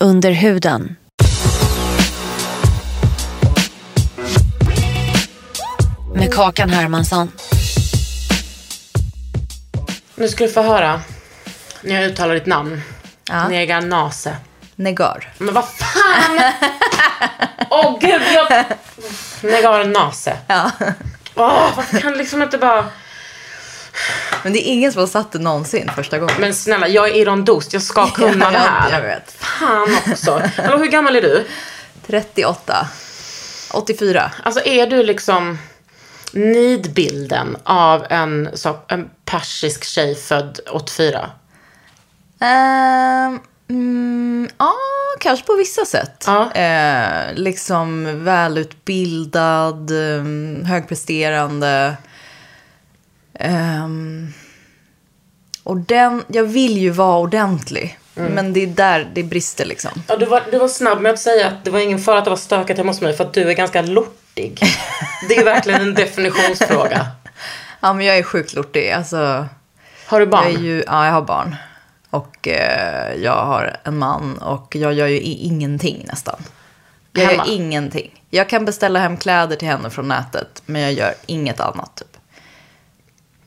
Under huden. Med Kakan Hermansson. Nu ska du få höra när jag uttalar ditt namn. Ja. Nega Nase. Negar. Men vad fan! Åh gud, jag... Negar Nase. Ja. Åh, varför kan liksom inte bara... Men det är ingen som har satt det någonsin första gången. Men snälla, jag är irondost. Jag ska kunna det här. Jag vet. Fan också. Hallå, hur gammal är du? 38. 84. Alltså är du liksom nidbilden av en, så, en persisk tjej född 84? Ehm, mm, ja, kanske på vissa sätt. Ja. Eh, liksom välutbildad, um, högpresterande. Um, och den, jag vill ju vara ordentlig. Men det är där det brister liksom. Ja, du, var, du var snabb med att säga att det var ingen fara att det var stökigt hemma hos mig för att du är ganska lortig. Det är verkligen en definitionsfråga. Ja, men jag är sjukt lortig. Alltså, Har du barn? jag ju, ja, jag har barn. Och eh, jag har en man och jag gör ju ingenting nästan. Jag Hemma? gör ingenting. Jag kan beställa hem kläder till henne från nätet, men jag gör inget annat. Typ.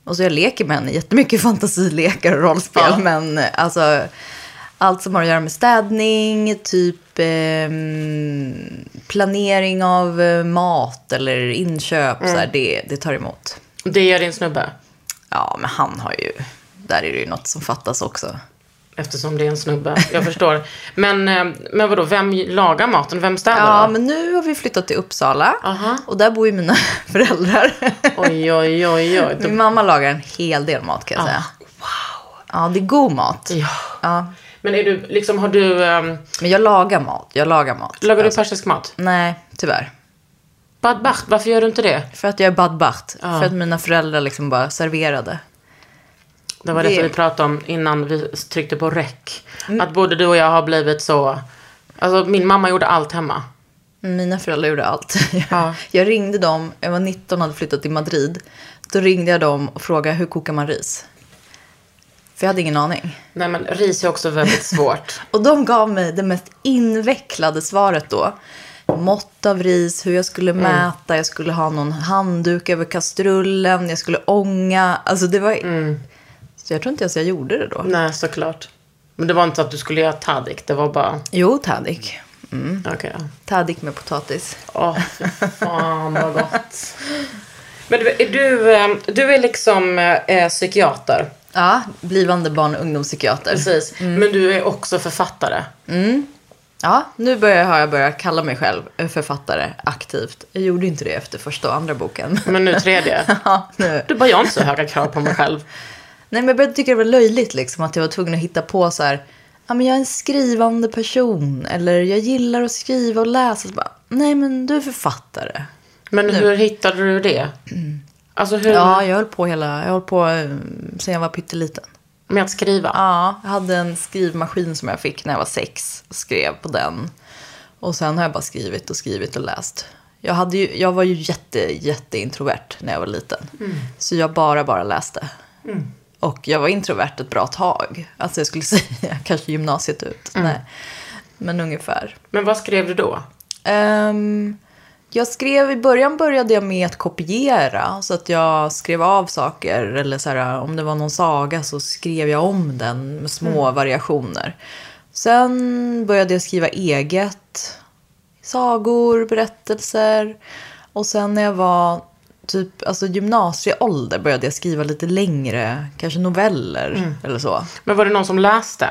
Och så jag leker med henne jättemycket fantasilekar och rollspel. Ja. Men eh, alltså, allt som har att göra med städning, typ ehm, planering av eh, mat eller inköp, så här, det, det tar emot. Det gör din snubbe. Ja, men han har ju... Där är det ju något som fattas också. Eftersom det är en snubbe. Jag förstår. Men, eh, men vadå, vem lagar maten? Vem städar Ja, men nu har vi flyttat till Uppsala. Aha. Och där bor ju mina föräldrar. Oj, oj, oj, oj. Min mamma lagar en hel del mat kan jag säga. Wow. Ja, det är god mat. Ja. Ja. Men är du, liksom, har du... ehm, Men jag lagar mat. Jag lagar mat. lagar du Alltså, persisk mat? Nej, tyvär. Bad Bacht, varför gör du inte det? För att jag är badbacht. Ja. För att mina föräldrar liksom bara serverade. Det var Det- det vi pratade om innan vi tryckte på räck. Mm. Att både du och jag har blivit så... Alltså min mamma gjorde allt hemma. Mina föräldrar gjorde allt. Ja. Jag ringde dem, jag var 19 och hade flyttat till Madrid. Då ringde jag dem och frågade hur kokar man ris? För jag hade ingen aning. Nej men ris är också väldigt svårt. Och de gav mig det mest invecklade svaret då. Mått av ris, hur jag skulle Mm. mäta, jag skulle ha någon handduk över kastrullen, jag skulle ånga. Alltså det var... Mm. Så jag tror inte ens jag gjorde det då. Nej, såklart. Men det var inte så att du skulle göra tadik, det var bara... Jo, tadik. Okej. ja. Tadik med potatis. Åh, fy fan vad gott. Men du, är du, eh, du är liksom eh, psykiater. Ja, blivande barn och ungdomspsykiater. Precis. Mm. Men du är också författare. Ja, nu börjar, har jag börjat kalla mig själv författare aktivt. Jag gjorde inte det efter första och andra boken. Men nu tredje. ja, nu. Du bara, jag har inte så höga krav på mig själv. Nej, men jag började tycka det var löjligt liksom, att jag var tvungen att hitta på så här. Ja, men jag är en skrivande person. Eller jag gillar att skriva och läsa. Så bara, Nej, men du är författare. Men hur hittade du det? Alltså hur... Ja, jag höll på hela... Jag höll på eh, sen jag var pytteliten. Med att skriva? Ja, jag hade en skrivmaskin som jag fick när jag var sex. Och skrev på den. Och sen har jag bara skrivit och skrivit och läst. Jag, hade ju, jag var ju jätte, jätte introvert när jag var liten. Så jag bara, bara läste. Och jag var introvert ett bra tag. Alltså jag skulle säga kanske gymnasiet ut. Nej. Men ungefär. Men vad skrev du då? Ehm, jag skrev, i början började jag med att kopiera. Så att jag skrev av saker. Eller så här, om det var någon saga så skrev jag om den med små variationer. Sen började jag skriva eget. Sagor, berättelser. Och sen när jag var typ alltså gymnasieålder började jag skriva lite längre, kanske noveller eller så. Men var det någon som läste?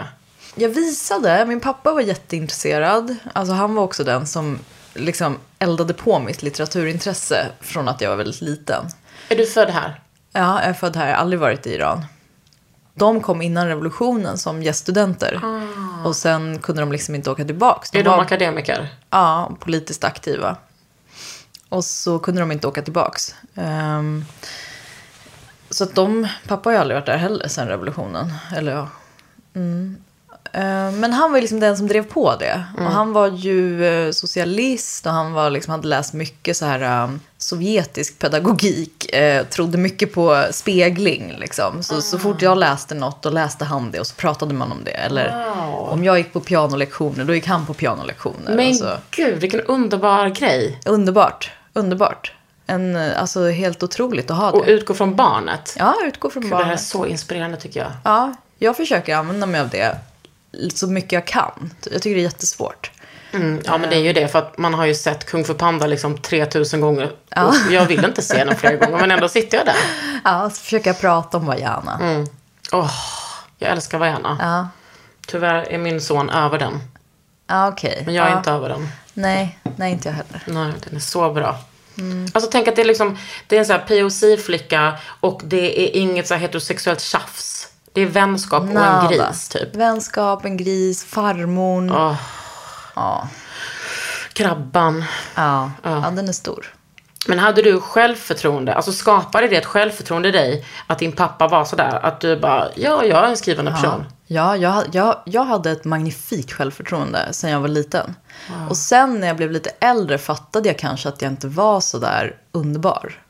Jag visade, min pappa var jätteintresserad. Alltså han var också den som liksom eldade på mitt litteraturintresse från att jag var väldigt liten. Är du född här? Ja, jag är född här, jag har aldrig varit i Iran. De kom innan revolutionen som gäststudenter. Och sen kunde de liksom inte åka tillbaka. Är de akademiker? Ja, politiskt aktiva. Och så kunde de inte åka tillbaks. Ehm, så att de, pappa har ju aldrig varit där heller sen revolutionen. Eller ja. Mm. Ehm, men han var ju liksom den som drev på det. Och han var ju eh, socialist och han var liksom, hade läst mycket så här um, sovjetisk pedagogik. Eh, trodde mycket på spegling liksom. Så, så fort jag läste något då läste han det och så pratade man om det. Eller Wow. om jag gick på pianolektioner då gick han på pianolektioner. Men och så. gud, vilken underbar grej. Underbart. Underbart. En, eh, alltså helt otroligt att ha Och det. utgå från barnet. Ja, utgå från Gud, det här är barnet. så inspirerande tycker jag. Ja, jag försöker använda mig av det så mycket jag kan. Jag tycker det är jättesvårt. Mm, ja, men det är ju det. För att man har ju sett Kung Fu Panda liksom 3000 gånger. Och jag vill inte se den fler gånger, men ändå sitter jag där. Ja, så försöker jag prata om Vajana. Mm. Åh, jag älskar Vajana. Ja, Tyvärr är min son över den. ja okej. Men jag är ja. inte över den. Nej, nej, inte jag heller. Nej, den är så bra. Mm. Alltså tänk att det är liksom, det är en sån här POC-flicka och det är inget så här heterosexuellt tjafs. Det är vänskap och en Nada. gris typ. Vänskap, en gris, farmor. Åh, Ja. krabban. Ja. ja, den är stor. Men hade du självförtroende, alltså skapade det ett självförtroende i dig att din pappa var sådär? Att du bara, ja, jag är en skrivande person. Ja, jag, jag, jag hade ett magnifikt självförtroende sen jag var liten. Och sen när jag blev lite äldre fattade jag kanske att jag inte var så där underbar.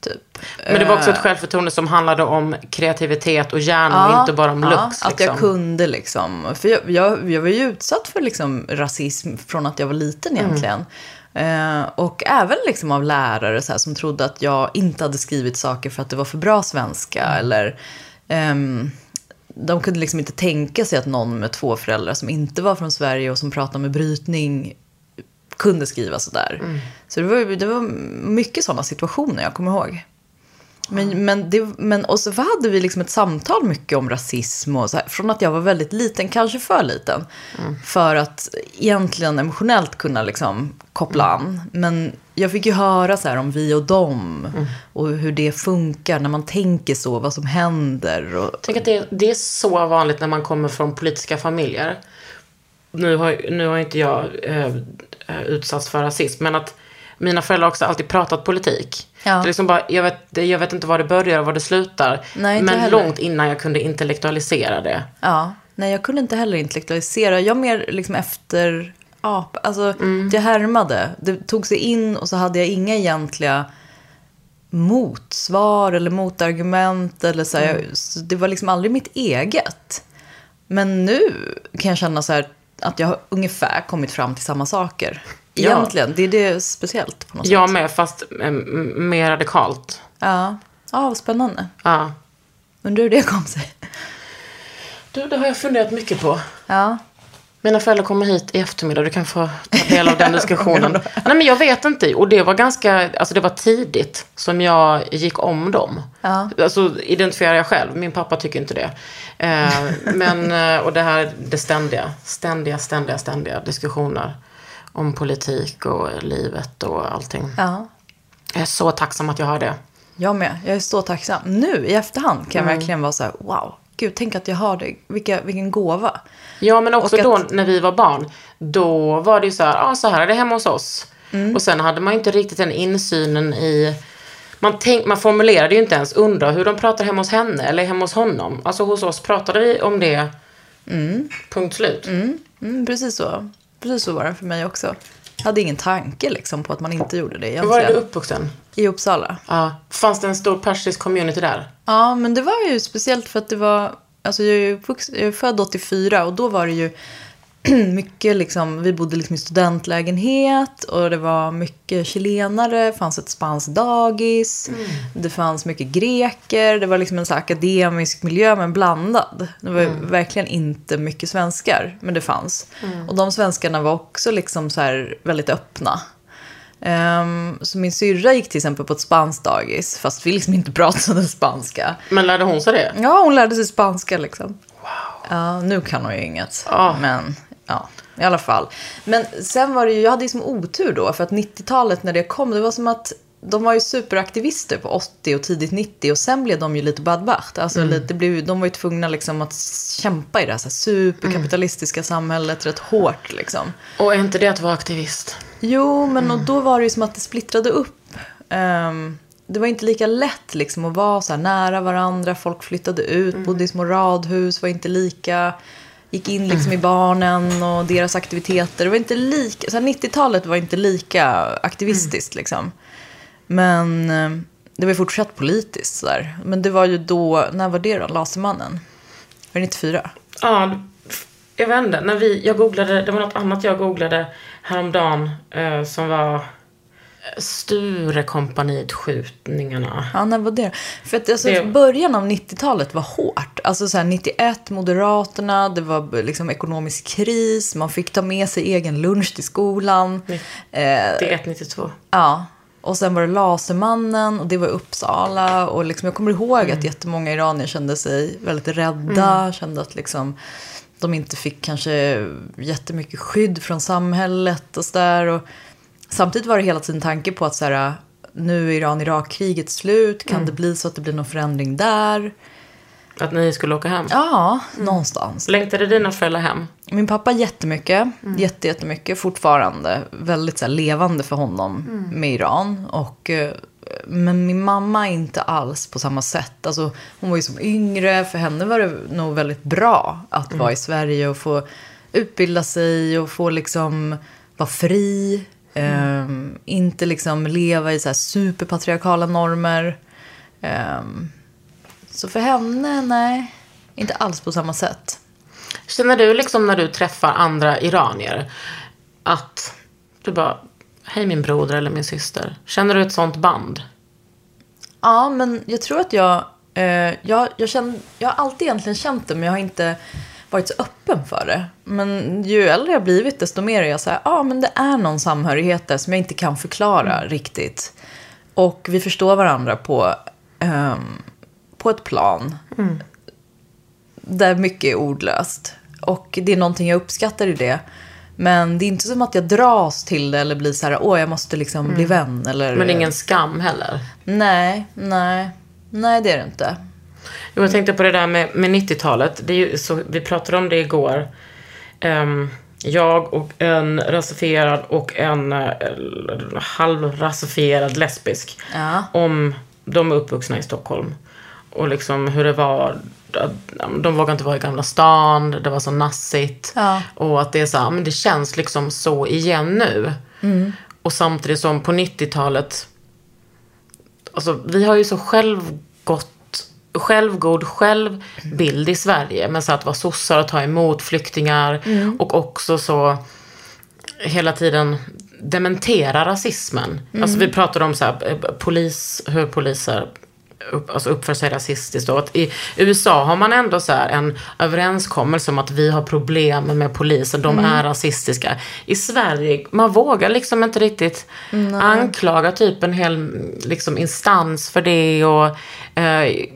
Typ. Men det var också ett självförtroende som handlade om kreativitet och hjärna och inte bara om ja, looks. Att jag liksom. kunde liksom. För jag, jag, jag var ju utsatt för liksom rasism från att jag var liten Mm. egentligen. Eh, och även liksom av lärare så här, som trodde att jag inte hade skrivit saker för att det var för bra svenska. Mm. Eller, ehm, de kunde liksom inte tänka sig att någon med två föräldrar som inte var från Sverige och som pratade med brytning kunde skriva sådär. Mm. Så det var, det var mycket sådana situationer jag kommer ihåg. Men, men, det, men och så hade vi liksom ett samtal mycket om rasism och så här, från att jag var väldigt liten, kanske för liten. För att egentligen emotionellt kunna liksom koppla an. Men jag fick ju höra så här om vi och dem och hur det funkar när man tänker så, vad som händer. Och, Tänk att det, det är så vanligt när man kommer från politiska familjer. Nu har, nu har inte jag eh, eh, utsatts för rasism, men att mina föräldrar har också alltid pratat politik. Ja. Det är liksom bara, jag, vet, jag vet inte var det börjar och var det slutar. Nej, men heller. långt innan jag kunde intellektualisera det. Ja, nej jag kunde inte heller intellektualisera. Jag mer liksom efter ap, alltså jag härmade. Det tog sig in och så hade jag inga egentliga motsvar eller motargument. Eller så jag, så det var liksom aldrig mitt eget. Men nu kan jag känna så här att jag har ungefär kommit fram till samma saker. Ja. Egentligen, det är det speciellt på något Jag sätt. med, fast eh, m- mer radikalt. Ja, ja vad spännande. Ja. Undrar hur det kom sig. Du, det har jag funderat mycket på. Ja, Mina föräldrar kommer hit i eftermiddag. Du kan få ta del av den diskussionen. Nej, men jag vet inte. Och det var ganska, alltså det var tidigt som jag gick om dem. Ja. Alltså identifierar jag själv. Min pappa tycker inte det. Eh, men, eh, och det här, det ständiga, ständiga, ständiga, ständiga diskussioner om politik och livet och allting. ja. Jag är så tacksam att jag har det. Jag med. Jag är så tacksam. Nu i efterhand kan Mm. jag verkligen vara så här, wow, gud, tänk att jag har det. Vilka, vilken gåva. Ja, men också Och då att- när vi var barn. Då var det ju så här, ja ah, så här är det hemma hos oss. Mm. Och sen hade man ju inte riktigt den insynen i... Man, tänk, man formulerade ju inte ens undra hur de pratar hemma hos henne eller hemma hos honom. Alltså hos oss pratade vi om det. Punkt slut. Mm, precis så. Precis så var det för mig också. Jag hade ingen tanke liksom på att man inte gjorde det Var är du egentligen. uppvuxen? I Uppsala. Ja. Fanns det en stor persisk community där? Ja, men det var ju speciellt för att det var... Alltså jag är, ju uppvux- jag är född 84 och då var det ju mycket liksom, vi bodde liksom i studentlägenhet och det var mycket chilenare, det fanns ett spanskt dagis, det fanns mycket greker, det var liksom en så akademisk miljö men blandad. Det var verkligen inte mycket svenskar, men det fanns. Och de svenskarna var också liksom så väldigt öppna. Ehm, så min syrra gick till exempel på ett spanskt dagis, fast vi liksom inte pratade spanska. Men lärde hon sig det? Ja, hon lärde sig spanska liksom. Ja, nu kan hon ju inget. Ja. Men, ja, i alla fall. Men sen var det ju, jag hade ju som otur då, för att 90-talet när det kom, det var som att de var ju superaktivister på 80 och tidigt 90 och sen blev de ju lite badbacht. Alltså lite, det blev, de var ju tvungna liksom att kämpa i det här, så här superkapitalistiska samhället rätt hårt liksom. Och är inte det att vara aktivist? Jo, men och då var det ju som att det splittrade upp. Ehm, det var inte lika lätt liksom att vara så här nära varandra. Folk flyttade ut, bodde i små radhus, var inte lika... Gick in liksom i barnen och deras aktiviteter. Det var inte lika... Så här 90-talet var inte lika aktivistiskt liksom. Men eh, det var fortsatt politiskt så där. Men det var ju då... När var det då? Lasermannen? Var det 94? Ja, jag vet inte. När vi, jag googlade, det var något annat jag googlade häromdagen eh, som var Sturekompaniet skjutningarna. Ja, när var det? För att alltså, Det- början av 90-talit var hårt. Alltså så här 91, Moderaterna, det var liksom ekonomisk kris, man fick ta med sig egen lunch till skolan. Eh, Det är 192. ja. Och sen var det Lasermannen och det var Uppsala. Och liksom, jag kommer ihåg att jättemånga iranier kände sig väldigt rädda. Kände att liksom, de inte fick kanske jättemycket skydd från samhället och sådär. Samtidigt var det hela tiden tanke på att så här, nu är Iran-Irak-kriget slut. Kan det bli så att det blir någon förändring där? Att ni skulle åka hem. Ja, någonstans. Längtade dina föräldrar hem? Min pappa jättemycket, jätte, jättemycket fortfarande. Väldigt så här, levande för honom med Iran. Och, eh, men min mamma inte alls på samma sätt. Alltså, hon var ju som yngre, för henne var det nog väldigt bra att vara i Sverige och få utbilda sig och få liksom vara fri. Ehm, inte liksom leva i så här superpatriarkala normer. Ehm, så för henne, nej, inte alls på samma sätt. Känner du liksom när du träffar andra iranier att du bara, hej min broder eller min syster. Känner du ett sånt band? Ja, men jag tror att jag... Eh, jag, jag, känner, jag har alltid egentligen känt det, men jag har inte varit så öppen för det. Men ju äldre jag blivit, desto mer är jag så här, ja, men det är någon samhörighet där som jag inte kan förklara riktigt. Och vi förstår varandra på, ehm, på ett plan där mycket är ordlöst. Och det är någonting jag uppskattar i det. Men det är inte som att jag dras till det eller blir så här, åh, jag måste liksom bli vän. Eller, Men ingen skam heller? Nej, nej. Nej, det är det inte. Jo, jag tänkte på det där med, med 90-talet. Det är ju så, vi pratade om det igår. Ehm, jag och en rasifierad och en uh, halvrasifierad lesbisk. Ja. Om de är uppvuxna i Stockholm. Och liksom hur det var. De vågade inte vara i Gamla stan. Det var så nassigt. Ja. Och att det är så här, men det känns liksom så igen nu. Och samtidigt som på 90-talet Alltså, vi har ju så självgott, självgod självbild i Sverige. Men så att vara sossar och ta emot flyktingar. Och också så hela tiden dementera rasismen. Alltså vi pratade om så här, eh, polis, hur poliser upp, alltså uppför sig rasistiskt. Och att I USA har man ändå så här en överenskommelse om att vi har problem med polisen, de är rasistiska. I Sverige, man vågar liksom inte riktigt anklaga typ en hel liksom, instans för det. Och, eh,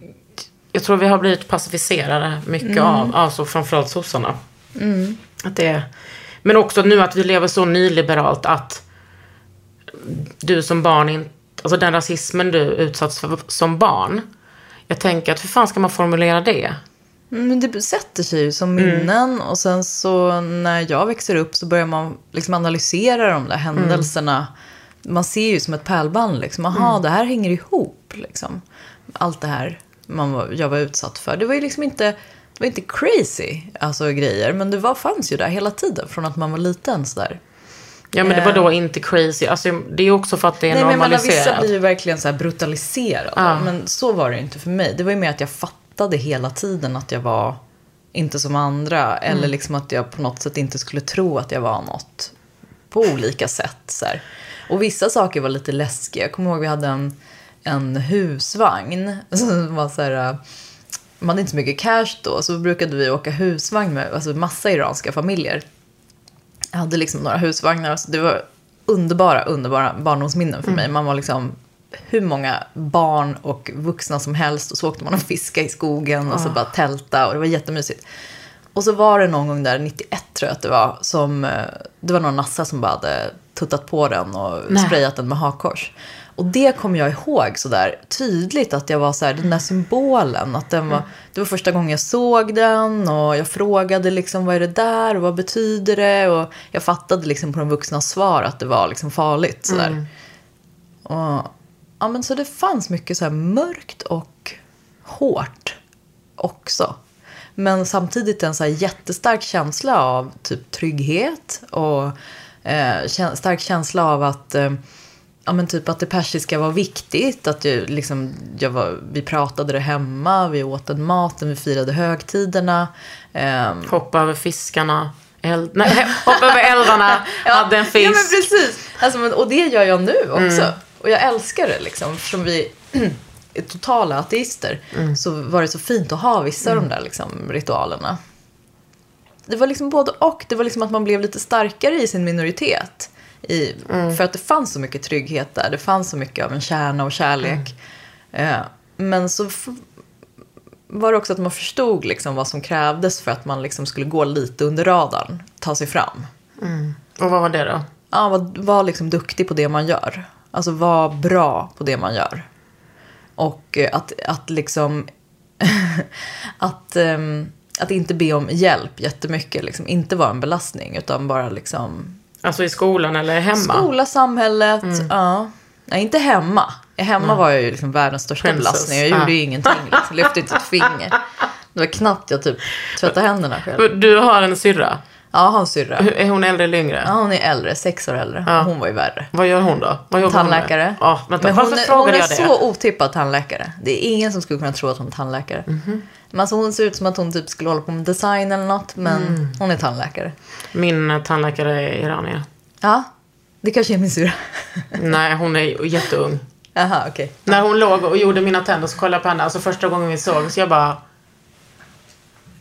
jag tror vi har blivit pacificerade mycket av, alltså framförallt sossarna. Att det, men också nu att vi lever så nyliberalt att du som barn inte, alltså den rasismen du utsatts för som barn. Jag tänker att hur fan ska man formulera det? Men det sätter sig ju som minnen och sen så när jag växer upp så börjar man liksom analysera de där händelserna. Man ser ju som ett pärlband liksom. Aha, det här hänger ihop liksom. Allt det här man var, jag var utsatt för. Det var ju liksom inte, det var inte crazy alltså, grejer. Men det var, fanns ju där hela tiden från att man var liten sådär. Ja men det var då inte crazy. Alltså det är också för att det är Nej, men jag menar, normaliserat. vissa blir ju verkligen så här brutaliserade. Ja. Men så var det inte för mig. Det var ju mer att jag fattade hela tiden att jag var inte som andra. Eller liksom att jag på något sätt inte skulle tro att jag var något på olika sätt. Så här. Och vissa saker var lite läskiga. Jag kommer ihåg vi hade en, en husvagn. Som var så här, man hade inte så mycket cash då, så brukade vi åka husvagn med alltså massa iranska familjer. Jag hade liksom några husvagnar, så det var underbara, underbara barndomsminnen för mig. Man var liksom hur många barn och vuxna som helst och så åkte man och fiska i skogen och så bara tälta och det var jättemysigt. Och så var det någon gång där, 91 tror jag att det var, som eh, det var någon nassa som bara hade tuttat på den och Nej. sprayat den med hakkors. Och det kommer jag ihåg så där tydligt att jag var så här, den där symbolen, att den var, det var första gången jag såg den och jag frågade liksom vad är det där och vad betyder det och jag fattade liksom på de vuxna svar att det var liksom farligt så där. Och, ja, men så det fanns mycket så här mörkt och hårt också. Men samtidigt en så jättestark känsla av typ trygghet och eh, stark känsla av att, eh, ja, men typ att det persiska var viktigt. Att jag, liksom, jag var, vi pratade det hemma, vi åt den maten, vi firade högtiderna. ehm, Hoppa över fiskarna. Eld... Nej, hoppa över eldarna. hade en Ja, fisk. men precis. Alltså, men, och det gör jag nu också. Mm. Och jag älskar det liksom. Eftersom vi är totala ateister Mm. så var det så fint att ha vissa av de där liksom, ritualerna. Det var liksom både och. Det var liksom att man blev lite starkare i sin minoritet. I, Mm. För att det fanns så mycket trygghet där. Det fanns så mycket av en kärna och kärlek. Mm. Eh, men så var det också att man förstod liksom vad som krävdes för att man liksom skulle gå lite under radarn. Ta sig fram. Och vad var det då? Ja, var, var liksom duktig på det man gör. Alltså var bra på det man gör. Och eh, att, att liksom... att, ehm, att inte be om hjälp jättemycket. Liksom. Inte vara en belastning, utan bara liksom... Alltså i skolan eller hemma? Skola, samhället. Ja. Nej, inte hemma. Hemma var jag ju liksom världens största Princess. belastning. Jag gjorde Ja. ju ingenting. Liksom. Lyfte inte ett finger. Det var knappt jag typ tvättade händerna själv. Du har en syrra. Ja, har en syrra. Är hon äldre eller yngre? Ja, hon är äldre. Sex år äldre. Ja. Hon var ju värre. Vad gör hon då? Vad jobbar hon med? Tandläkare. Ja, vänta, Men hon är, hon är så otippad tandläkare. Det är ingen som skulle kunna tro att hon är tandläkare. Mhm. Men alltså hon ser ut som att hon typ skulle hålla på med design eller något. Men Mm. hon är tandläkare. Min eh, tandläkare är iranier. Ja, det kanske är min syrra. Nej, hon är jätteung. Jaha, okej. När hon låg och gjorde mina tänder så kollade jag på henne. Alltså första gången vi såg så jag bara...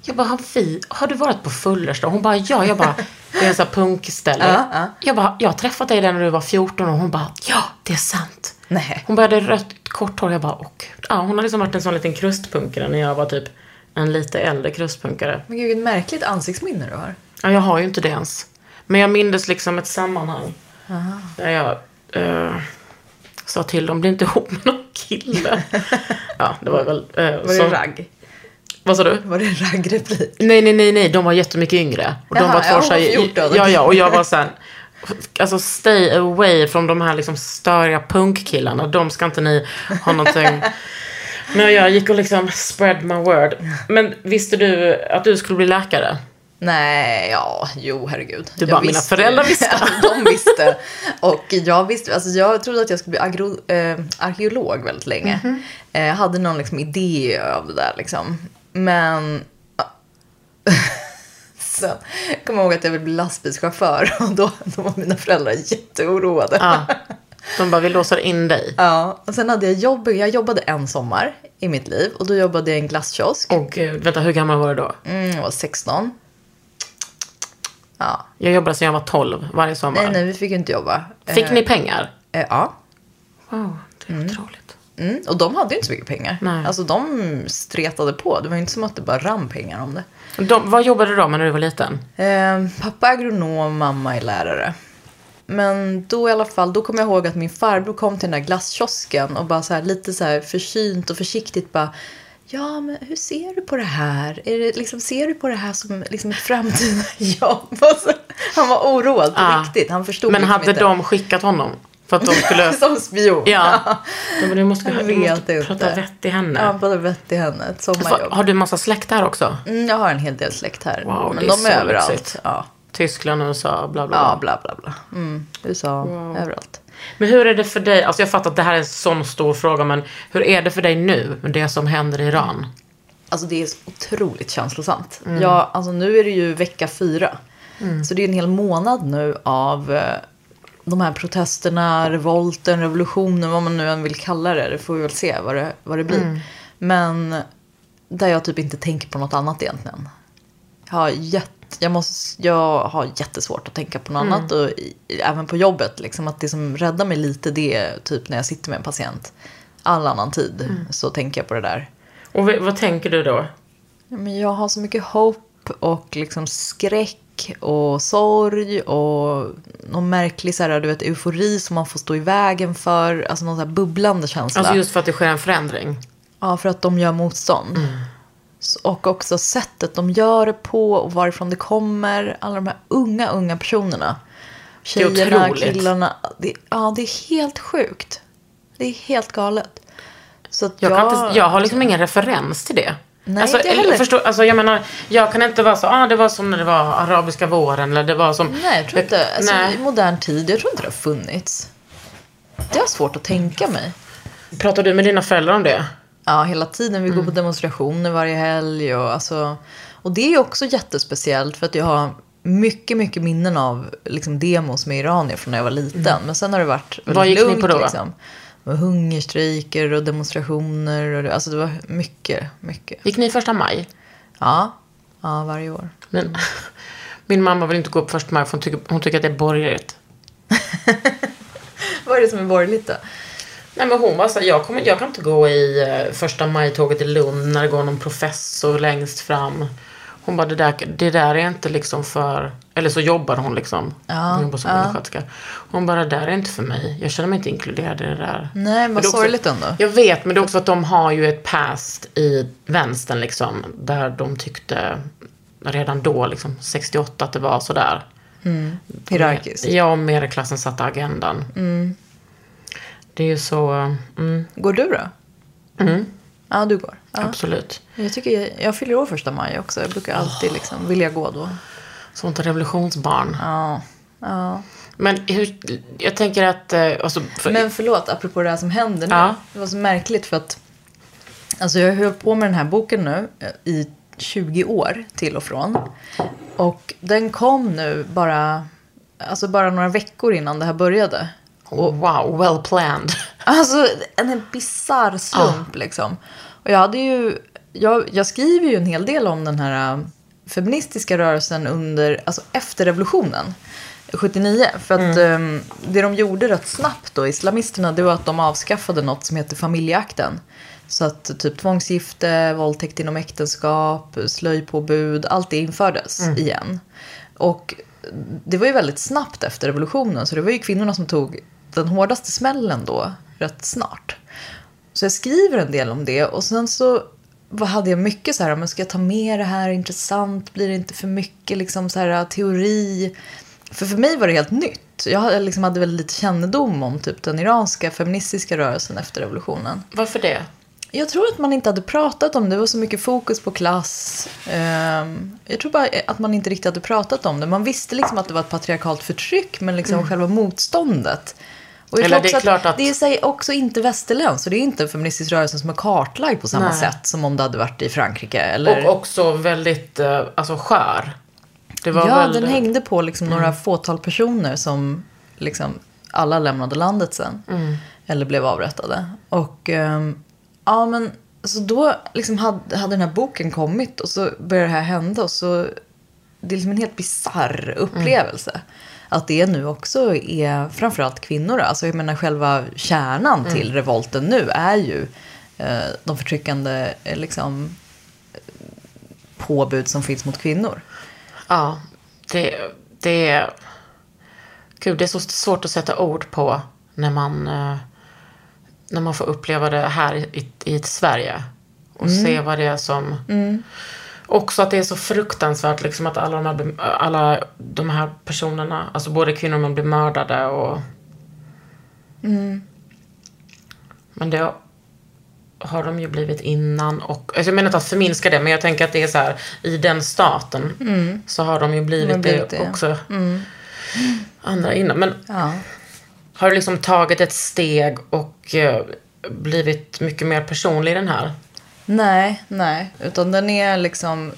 Jag bara, har, vi, har du varit på Fullersta? Hon bara, ja. Jag bara, det är en sån här punkställe. Ja, ja. Jag bara, jag har träffat dig där när du var 14 och hon bara, ja, det är sant. Nej. Hon började rött kort hår. Jag bara, åh gud. Ja, hon har liksom varit en sån liten krustpunkare när jag var typ en lite äldre krustpunkare. Men gud, vilket märkligt ansiktsminne du har. Ja, jag har ju inte det ens. Men jag mindes liksom ett sammanhang. Där jag eh, sa till dem, bli inte ihop med någon kille. ja, det var väl... eh, Var så- det ragg? Vad sa du? Var det en raggreplik? Nej, nej, nej, nej. De var jättemycket yngre. Och de Jaha, var två ja, hon var tjejer. 14, Ja, ja. Och jag var sen Alltså stay away från de här liksom störiga punkkillarna. De ska inte ni ha någonting. Men jag gick och liksom spread my word. Men visste du att du skulle bli läkare? Nej, ja, jo, herregud. Du Jag bara, mina föräldrar visste. De visste. Och jag visste, alltså jag trodde att jag skulle bli agro, eh, arkeolog väldigt länge. Mhm. eh, jag hade någon liksom idé av det där liksom. Men... Sen kom jag ihåg att jag ville bli lastbilschaufför och då, då var mina föräldrar jätteoroade. Ja. De bara, vi låser in dig. Ja, och sen hade jag jobb, jag jobbade en sommar i mitt liv och då jobbade jag i en glasskiosk. Och gud, vänta, hur gammal var du då? Mm, jag var 16. Ja, Jag jobbade sedan jag var 12 varje sommar. nej, nej, vi fick ju inte jobba. Fick Eh, ni pengar? eh, Ja. Wow, det är otroligt. Mm, och de hade ju inte så mycket pengar. Nej. Alltså de stretade på. Det var ju inte som att det bara rann pengar om det. De, vad jobbade då med när du var liten? Eh, pappa är agronom, mamma är lärare. Men då i alla fall, då kommer jag ihåg att min farbror kom till den där glasskiosken och bara så här, lite så här försynt och försiktigt bara Ja, men hur ser du på det här? Är det, liksom, ser du på det här som liksom ett framtida jobb? Alltså, han var oroad på Ah. riktigt. Han förstod Men liksom hade inte. de skickat honom? För att de skulle... Som spion. Ja. De bara, du måste, Jag du måste prata vett i henne. Ja, bara vett i henne. Ett Fa- sommarjobb. har du massa släkt här också? Mm, jag har en hel del släkt här. Wow, men det är de så är överallt. lyxigt. Ja. Tyskland, USA, bla bla ja, bla. bla bla bla. Mm, USA, överallt. Men hur är det för dig? Alltså jag fattar att det här är en sån stor fråga, men hur är det för dig nu med det som händer i Iran? Alltså det är så otroligt känslosamt. Ja, alltså nu är det ju vecka fyra. Så det är en hel månad nu av eh, de här protesterna, revolten, revolutionen, vad man nu än vill kalla det. Det får vi väl se vad det, vad det blir. Men där jag typ inte tänker på något annat egentligen. Jag har, jätte, jag måste, jag har jättesvårt att tänka på något annat. Och även på jobbet. Liksom, att det som räddar mig lite det är typ när jag sitter med en patient. All annan tid så tänker jag på det där. Och vad tänker du då? Men jag har så mycket hopp och liksom skräck och sorg och någon märklig så här, du vet, eufori som man får stå i vägen för. Alltså någon så här bubblande känsla. Alltså just för att det sker en förändring. Ja, för att de gör motstånd. S- Och också sättet de gör det på och varifrån det kommer. Alla de här unga, unga personerna. Det Tjejerna, otroligt. killarna. Det, ja, det är helt sjukt. Det är helt galet. Så Jag, jag, inte, jag har liksom ingen referens till det. Nej, alltså, inte eller, heller. förstå, alltså, jag menar, jag kan inte vara så, ah, det var som när det var arabiska våren eller det var som... Nej, jag tror inte. Alltså, nej. I modern tid, jag tror inte det har funnits. Det har svårt att tänka mig. Pratar du med dina föräldrar om det? Ja, hela tiden. Vi går Mm. på demonstrationer varje helg. Och, alltså, och det är också jättespeciellt för att jag har mycket, mycket minnen av liksom, demos med iranier från när jag var liten. Men sen har det varit Mm. Vad gick ni lugnt. på då? Liksom. Var hungerstrejker och demonstrationer. Och det, alltså det var mycket, mycket. Gick ni första maj? Ja, ja varje år. Men, min mamma vill inte gå på första maj för hon tycker, hon tycker att det är borgerligt. Vad är det som är borgerligt då? Nej men hon var så jag, kommer, jag kan inte gå i eh, första maj-tåget i Lund när det går någon professor längst fram. Hon bara, det där, det där är inte liksom för... Eller så jobbar hon liksom. Ja, hon jobbar som ja. undersköterska. Hon bara, det där är inte för mig. Jag känner mig inte inkluderad i det där. Nej, vad sorgligt ändå. Jag vet, men det är också för att de har ju ett past i vänstern liksom. Där de tyckte redan då, liksom 68, att det var sådär. Hierarkiskt. Ja, och medelklassen satte agendan. Det är ju så, mm, Går du då? Mm. Ja, du går. Ja. absolut. Jag, tycker jag, jag fyller år första maj också. Jag brukar alltid liksom vilja gå då. Sånt revolutionsbarn. Ja. ja. Men hur, jag tänker att, eh, alltså, för, Men förlåt, apropå det här som händer nu. Ja. Det var så märkligt för att alltså jag hållit på med den här boken nu eh, i 20 år till och från. Och den kom nu bara, alltså bara några veckor innan det här började. wow, well planned. Alltså en bisarr slump liksom. Och jag hade ju, jag, jag skriver ju en hel del om den här äh, feministiska rörelsen under, alltså efter revolutionen. 79. För att ähm, det de gjorde rätt snabbt då, islamisterna, det var att de avskaffade något som heter familjeakten. Så att typ tvångsgifte, våldtäkt inom äktenskap, slöjpåbud, allt det infördes igen. Och det var ju väldigt snabbt efter revolutionen, så det var ju kvinnorna som tog den hårdaste smällen då, rätt snart. Så jag skriver en del om det och sen så vad hade jag mycket så här, men ska jag ta med det här, intressant, blir det inte för mycket liksom så här teori? För för mig var det helt nytt. Jag liksom hade väldigt lite kännedom om typ den iranska feministiska rörelsen efter revolutionen. Varför det? Jag tror att man inte hade pratat om det. Det var så mycket fokus på klass. Ehm, jag tror bara att man inte riktigt hade pratat om det. Man visste liksom att det var ett patriarkalt förtryck, men liksom själva motståndet. Och Eller det är klart att- Det är sig också inte västerländskt. Så det är inte en feministisk rörelse som är kartlagd på samma Nej. sätt som om det hade varit i Frankrike. Eller... Och också väldigt, eh, alltså skör. Ja, väl... den hängde på liksom några fåtal personer som liksom alla lämnade landet sen. Eller blev avrättade. Och ehm, ja, men så då liksom hade, hade den här boken kommit och så började det här hända och så det är liksom en helt bizarr upplevelse. Att det nu också är framförallt kvinnor. Alltså jag menar själva kärnan till revolten nu är ju eh, de förtryckande eh, liksom, påbud som finns mot kvinnor. Ja, det, det är... Gud, det är så svårt att sätta ord på när man, eh, när man får uppleva det här i, i Sverige. Och se vad det är som... Också att det är så fruktansvärt liksom att alla de, här, alla de här personerna, alltså både kvinnor och män blir mördade och... Men det har de ju blivit innan och... Alltså jag menar inte att förminska det, men jag tänker att det är så här, i den staten så har de ju blivit, De blivit det, det. också. Andra innan. Men Ja. har du liksom tagit ett steg och eh, blivit mycket mer personlig i den här? Nej, nej. Utan den är liksom...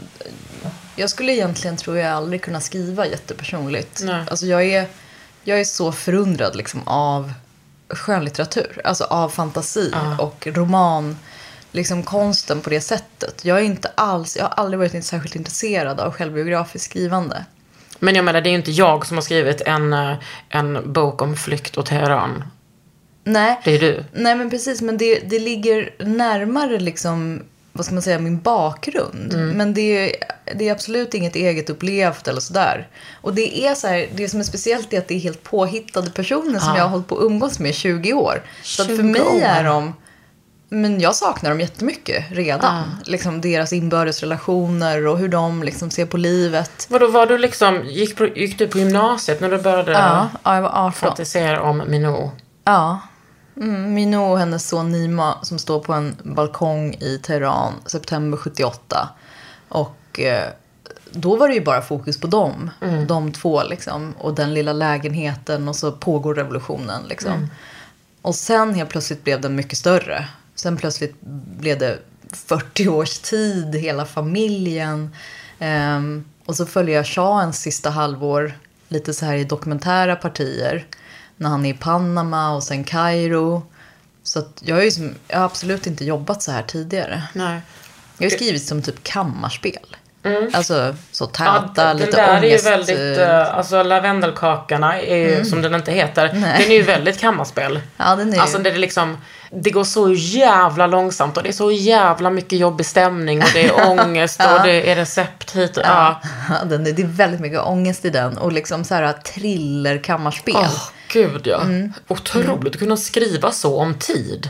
Jag skulle egentligen, tror jag, aldrig kunna skriva jättepersonligt. Nej. Alltså jag är, jag är så förundrad liksom av skönlitteratur. Alltså av fantasi och roman. Liksom konsten på det sättet. Jag är inte alls, jag har aldrig varit särskilt intresserad av självbiografiskt skrivande. Men jag menar, det är ju inte jag som har skrivit en, eh, en bok om flykt och Teheran. Nej, Det är du. Nej men precis, men det, det ligger närmare liksom, vad ska man säga, min bakgrund. Men det är, det är absolut inget eget upplevt eller sådär. Och det är så här, det som är speciellt är att det är helt påhittade personer som jag har hållit på att umgås med i 20 år. Så att för 20 mig år. är de, men jag saknar dem jättemycket redan. Liksom deras inbördes relationer och hur de liksom ser på livet. Vadå, var du liksom, gick, gick du på gymnasiet när du började Ja, ja jag var 18. fantisera om Minou? Ja. Mm, Minou och hennes son Nima som står på en balkong i Teheran september 78. Och eh, då var det ju bara fokus på dem. De två liksom. Och den lilla lägenheten och så pågår revolutionen liksom. Och sen helt plötsligt blev den mycket större. Sen plötsligt blev det 40 års tid, hela familjen. Ehm, och så följer jag shahens sista halvår lite så här i dokumentära partier. När han är i Panama och sen Kairo. Så jag, har ju som, jag har absolut inte jobbat så här tidigare. Nej. Jag har skrivit som typ kammarspel. Alltså så Mm. Ja, lite där ångest. är ju väldigt, eh, eh, alltså lavendelkakorna är ju, som den inte heter, Nej. den är ju väldigt kammarspel. Ja, den är ju- Alltså det är liksom, det går så jävla långsamt och det är så jävla mycket jobbig stämning och det är ångest och det är recept hit och ja. Ja, den är, det är väldigt mycket ångest i den. Och liksom så här thriller kammarspel. Åh, gud ja. Mm. Otroligt att kunna skriva så om tid.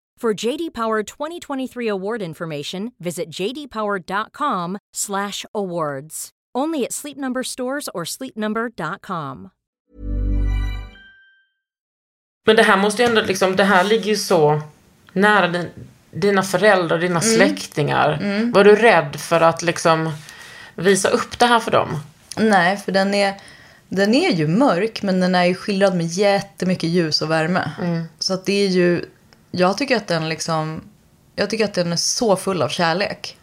For JD Power 2023 award information, visit jdpower.com/awards. Only at Sleep Number stores or sleepnumber.com. Men det här måste ju ändå liksom, det här ligger ju så nära din, dina föräldrar, dina Mm. släktingar. Var du rädd för att liksom visa upp det här för dem? Nej, för den är, den är ju mörk men den är ju skildrad med jättemycket ljus och värme. Så att det är ju, jag tycker att den liksom, jag tycker att den är så full av kärlek.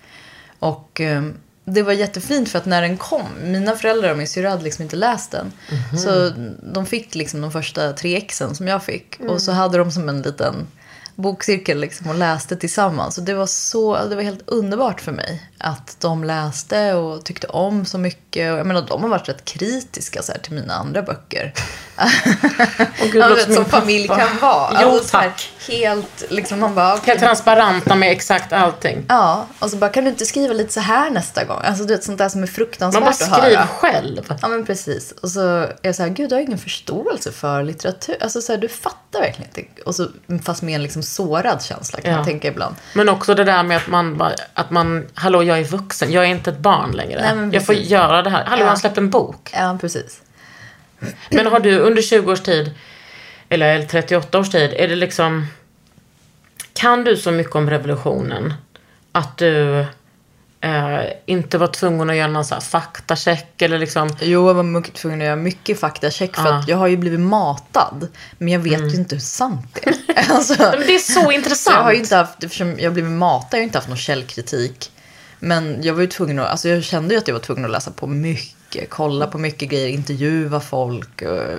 Och eh, det var jättefint för att när den kom, mina föräldrar och min syrra hade liksom inte läst den. Så de fick liksom de första tre exen som jag fick. Och så hade de som en liten bokcirkel liksom och läste tillsammans. Och det var så, det var helt underbart för mig att de läste och tyckte om så mycket. Och jag menar, de har varit rätt kritiska så här, till mina andra böcker. Åh, gud, vet, som familj pappa. kan vara. Jo, Alltså, så här. Helt, liksom man bara, okej. Helt transparenta med exakt allting. Ja, och så bara, kan du inte skriva lite så här nästa gång? Alltså du vet, sånt där som är fruktansvärt Man bara att skriv höra. själv. Ja men precis. Och så är jag så här, gud du har ingen förståelse för litteratur. Alltså så här, du fattar verkligen inte. Och så, fast med en liksom sårad känsla kan Ja. jag tänka ibland. Men också det där med att man, att man, hallå jag är vuxen, jag är inte ett barn längre. Nej, jag får göra det här. Hallå Ja. har släppt en bok. Ja, precis. Men har du under 20 års tid, eller 38 års tid, är det liksom... Kan du så mycket om revolutionen att du eh, inte var tvungen att göra någon så här faktacheck eller liksom... Jo, jag var mycket tvungen att göra mycket faktacheck för Ja. att jag har ju blivit matad. Men jag vet ju inte hur sant det är. alltså, Men det är så intressant. jag har ju inte haft, eftersom jag blivit matad, jag har inte haft någon källkritik. Men jag var ju tvungen att, alltså jag kände ju att jag var tvungen att läsa på mycket kolla på mycket grejer, intervjua folk. och-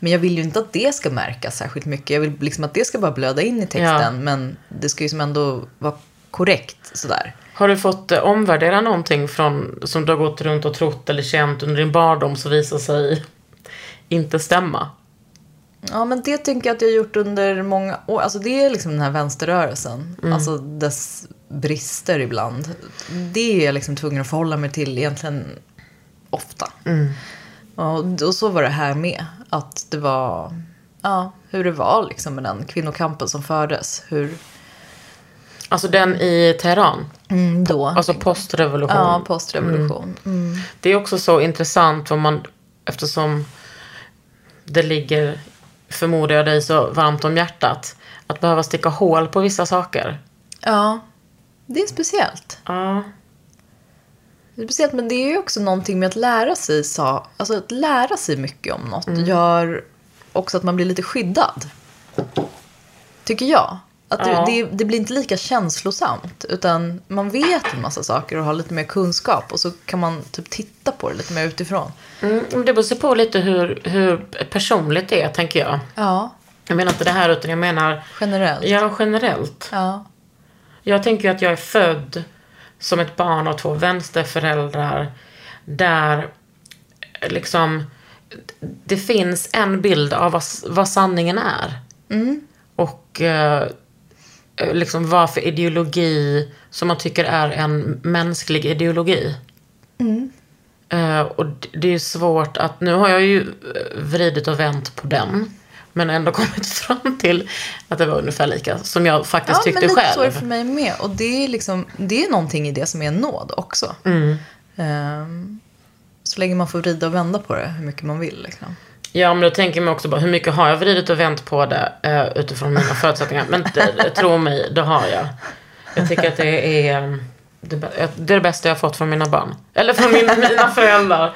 Men jag vill ju inte att det ska märkas särskilt mycket. Jag vill liksom att det ska bara blöda in i texten. Ja. Men det ska ju som ändå vara korrekt sådär. Har du fått eh, omvärdera någonting från, som du har gått runt och trott eller känt under din barndom som visar sig inte stämma? Ja, men det tänker jag att jag har gjort under många år. Alltså det är liksom den här vänsterrörelsen. Alltså dess brister ibland. Det är jag liksom tvungen att förhålla mig till egentligen ofta. Och, och så var det här med. Att det var, ja, hur det var liksom med den kvinnokampen som fördes. Hur, Alltså den i Teheran, mm, då. alltså postrevolution. ja, postrevolution. Mm. Det är också så intressant vad man, eftersom det ligger, förmodar jag dig, så varmt om hjärtat. Att behöva sticka hål på vissa saker. Ja, det är speciellt. Ja. Det är speciellt, men det är ju också någonting med att lära sig, sa, alltså att lära sig mycket om något gör också att man blir lite skyddad. Tycker jag. Att Ja. det, det, blir inte lika känslosamt. Utan man vet en massa saker och har lite mer kunskap. Och så kan man typ titta på det lite mer utifrån. Mm, det beror på lite hur, hur personligt det är, tänker jag. Ja, Jag menar inte det här, utan jag menar generellt. ja, generellt. Ja. Jag tänker ju att jag är född som ett barn av två vänsterföräldrar där liksom det finns en bild av vad, vad sanningen är. Och eh, liksom vad för ideologi som man tycker är en mänsklig ideologi. Eh, och det är svårt att, nu har jag ju eh, vridit och vänt på den. Men ändå kommit fram till att det var ungefär lika som jag faktiskt Ja, men tyckte lite så är det själv. för mig med. Och det är liksom, det är någonting i det som är en nåd också. Mm. Ehm, så länge man får vrida och vända på det hur mycket man vill. Liksom. Ja, men då tänker mig också bara, hur mycket har jag vridit och vänt på det eh, utifrån mina förutsättningar? Men eh, tro mig, det har jag. Jag tycker att det är, eh, det, det är det bästa jag har fått från mina barn. Eller från min, mina föräldrar.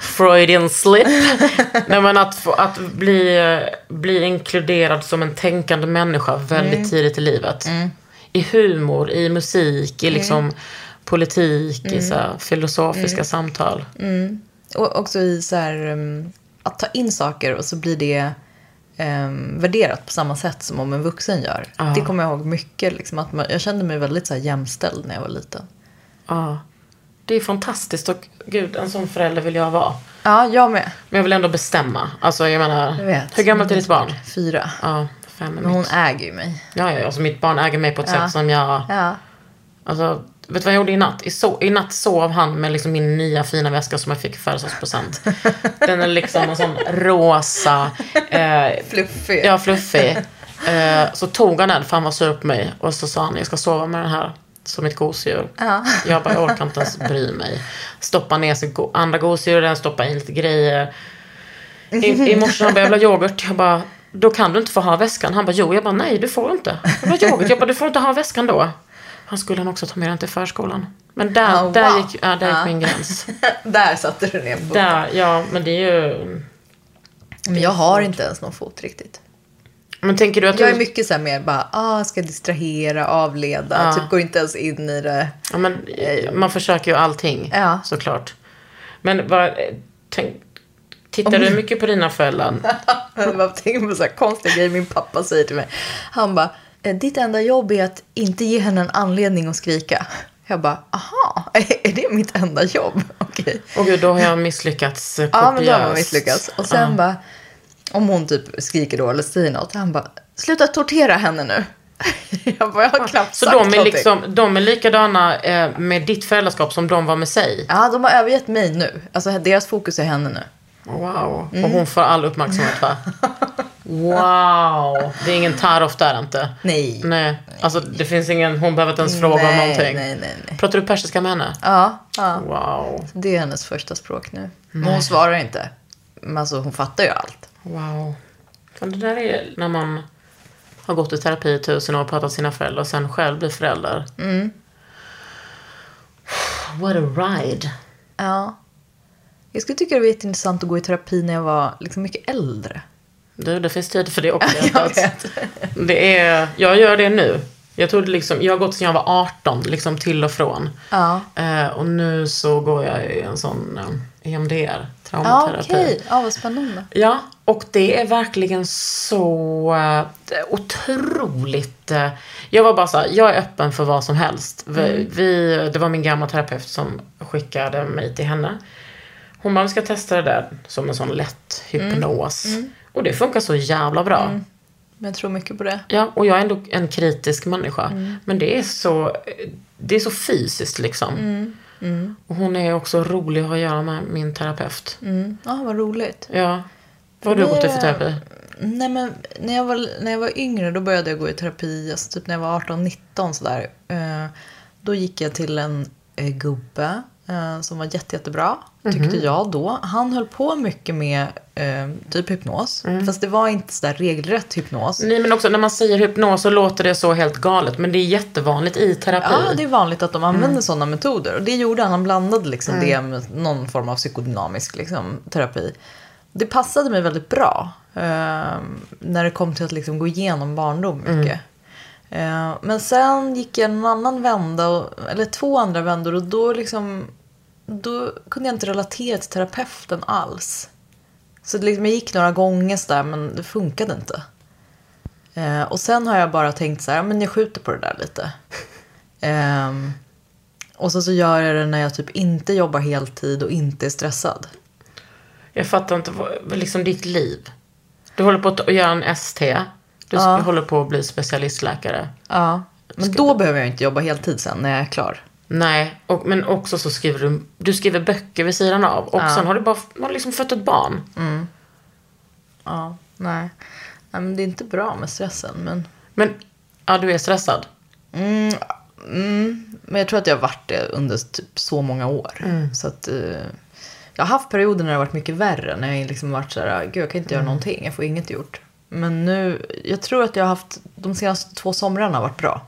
Freudian slip. Nej, men att, få, att bli, bli inkluderad som en tänkande människa väldigt tidigt i livet. I humor, i musik, i liksom politik, i så här, filosofiska samtal. Och också i så här, um, att ta in saker och så blir det um, värderat på samma sätt som om en vuxen gör. Det kommer jag ihåg mycket. Liksom, att man, jag kände mig väldigt så här, jämställd när jag var liten. Ja. Det är fantastiskt och gud, en sån förälder vill jag vara. Ja, jag med. Men jag vill ändå bestämma. Alltså jag menar, Jag vet. hur gammalt är ditt barn? Fyra. Ja, fem är Men hon mitt. äger ju mig. Ja, ja, alltså mitt barn äger mig på ett Ja. sätt som jag, Ja. alltså, vet du vad jag gjorde i natt? I, so I natt sov han med liksom min nya fina väska som jag fick i födelsedagspresent. Den är liksom en sån rosa, eh, Fluffig. Ja, fluffig. Eh, så tog han den för han var sur på mig. Och så sa han, jag ska sova med den här som ett gosedjur. Ja. Jag bara, jag orkar inte ens bry mig. Stoppa ner sig go- andra gosedjur i den, stoppa in lite grejer. I, i morse han bara, jag vill ha yoghurt. Jag bara, då kan du inte få ha väskan. Han bara, jo. Jag bara, nej du får inte. Jag ha yoghurt. Jag bara, du får inte ha väskan då. Han skulle han också ta med den till förskolan. Men där, Oh, där wow. gick, ja, där gick Ja. min gräns. Där satte du ner foten. Där, ja, men det är ju... Men jag har inte ens någon fot riktigt. Men tänker du att Jag är mycket så här mer bara, ah, ska distrahera, avleda. Ja. Typ går inte ens in i det. Ja, men eh, man försöker ju allting, Ja. såklart. Men vad, tänk, tittar du mycket på dina föräldrar? Jag tänker på så här konstiga grejer min pappa säger till mig. Han bara, "Eh, ditt enda jobb är att inte ge henne en anledning att skrika. Jag bara, aha, är det mitt enda jobb? Okej. Åh gud, då har jag misslyckats eh, Ja, men då har man kopiöst. misslyckats. Och sen bara, om hon typ skriker då eller säger något, han bara, sluta tortera henne nu. Jag bara, jag har knappt Så sagt de är, någonting. liksom, de är likadana eh, med ditt föräldraskap som de var med sig? Ja, de har övergett mig nu. Alltså deras fokus är henne nu. Wow. Mm. Och hon får all uppmärksamhet va? Wow. Det är ingen tar-off där inte? Nej. Nej. Alltså det finns ingen, hon behöver inte ens fråga om nej, någonting? Nej, nej, nej. Pratar du persiska med henne? Ja, ja. Wow. Det är hennes första språk nu. Men hon svarar inte. Men alltså hon fattar ju allt. Wow. Det där är när man har gått i terapi i tusen år och pratat med sina föräldrar och sen själv blir förälder. Mm. What a ride. Ja. Jag skulle tycka det var jätteintressant att gå i terapi när jag var liksom mycket äldre. Du, det finns tid för det också. Jag vet. Det är, jag gör det nu. Jag trodde liksom, jag har gått sedan jag var 18, liksom till och från. Ja. Eh, och nu så går jag i en sån eh, EMDR, Ja, traumaterapi. okej. Ja, vad spännande. Ja, och det är verkligen så eh, otroligt... eh, jag var bara så här, jag är öppen för vad som helst. Vi, vi, det var min gamla terapeut som skickade mig till henne. Hon bara, vi ska testa det där som en sån lätt hypnos. Och det funkar så jävla bra. Men jag tror mycket på det. Ja, och jag är ändå en kritisk människa. Men det är så, det är så fysiskt liksom. Och hon är också rolig att ha att göra med, min terapeut. Mm. Ja, vad roligt. Ja. Vad har du gått i för terapi? Nej, men när jag, var, när jag var yngre då började jag gå i terapi. Alltså typ när jag var 18-19 sådär. Eh, då gick jag till en eh, gubbe som var jätte, jättebra. Tyckte jag då. Han höll på mycket med eh, typ hypnos. Fast det var inte sådär regelrätt hypnos. Nej, men också när man säger hypnos så låter det så helt galet. Men det är jättevanligt i terapi. Ja, det är vanligt att de använder sådana metoder. Och det gjorde han. Han blandade liksom det med någon form av psykodynamisk liksom, terapi. Det passade mig väldigt bra. eh, när det kom till att liksom gå igenom barndom mycket. Eh, men sen gick jag en annan vända, eller två andra vändor. Och då, liksom, då kunde jag inte relatera till terapeuten alls. Så det liksom, jag gick några gånger sådär, men det funkade inte. Eh, och sen har jag bara tänkt så här, men jag skjuter på det där lite. Ehm, och så, så gör jag det när jag typ inte jobbar heltid och inte är stressad. Jag fattar inte, vad liksom ditt liv. Du håller på att göra en ST. Du Ja. håller på att bli specialistläkare. Ja. Men då behöver jag inte jobba heltid sen när jag är klar. Nej, och, men också så skriver du, du skriver böcker vid sidan av. Och sen har du bara har liksom fött ett barn. Ja, nej. nej men det är inte bra med stressen. Men, Men, ja du är stressad. men jag tror att jag har varit det under typ så många år. Så att, eh, jag har haft perioder när det har varit mycket värre. När jag liksom varit så här, gud jag kan inte göra någonting. Jag får inget gjort. Men nu, jag tror att jag har haft, de senaste två somrarna har varit bra.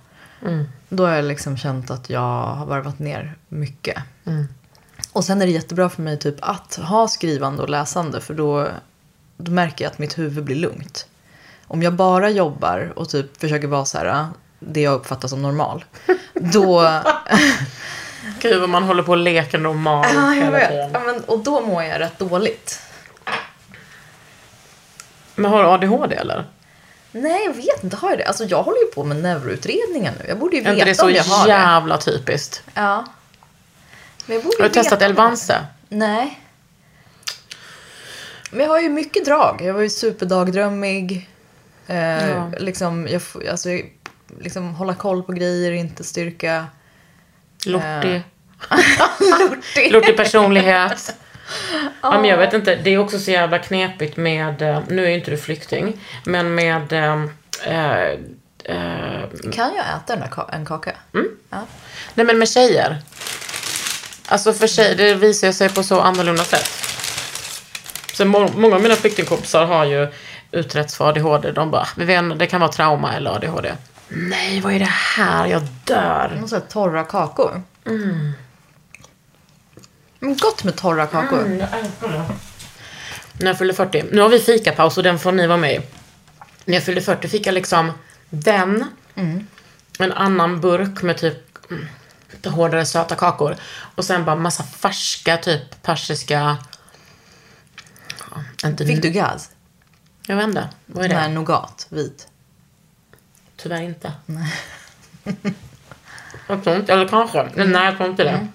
Då har jag liksom känt att jag har varvat ner mycket. Och sen är det jättebra för mig typ att ha skrivande och läsande. För då, då märker jag att mitt huvud blir lugnt. Om jag bara jobbar och typ försöker vara så här, det jag uppfattar som normal. Då, Gud vad man håller på och leker normal ja, jag hela vet. tiden. Ja, men, och då mår jag rätt dåligt. Men har du ADHD eller? Nej, jag vet inte. Har jag det? Alltså jag håller ju på med neuroutredningar nu. Jag borde ju Är inte veta det om så jag har det. jävla typiskt? Ja. Men jag borde Har du veta testat om Elvanse? Nej. Men jag har ju mycket drag. Jag var ju superdagdrömmig. Eh, Ja. Liksom, jag, alltså, jag- liksom hålla koll på grejer, inte styrka. Lortig. Lortig. Lortig personlighet. Ja, men jag vet inte, det är också så jävla knepigt med, eh, nu är ju inte du flykting, men med eh, eh, Kan jag äta ka- en kaka? Ja. Nej men med tjejer. Alltså för tjejer, det visar sig på så annorlunda sätt. Så må- många av mina flyktingkompisar har ju utretts för ADHD. De bara, vet det kan vara trauma eller ADHD. Nej, vad är det här? Jag dör. Och så här torra kakor. Mm. Men Gott med torra kakor. Jag älskar det. När jag fyllde 40. Nu har vi fikapaus och den får ni vara med i. När jag fyllde 40 fick jag liksom den, en annan burk med typ mm, lite hårdare söta kakor. Och sen bara massa färska typ persiska... Ja, inte Fick du gaz? Jag vet inte. Vad är det? Nej, nougat, vit. Tyvärr inte. jag tror inte, eller kanske. Mm. Nej, jag tror inte det.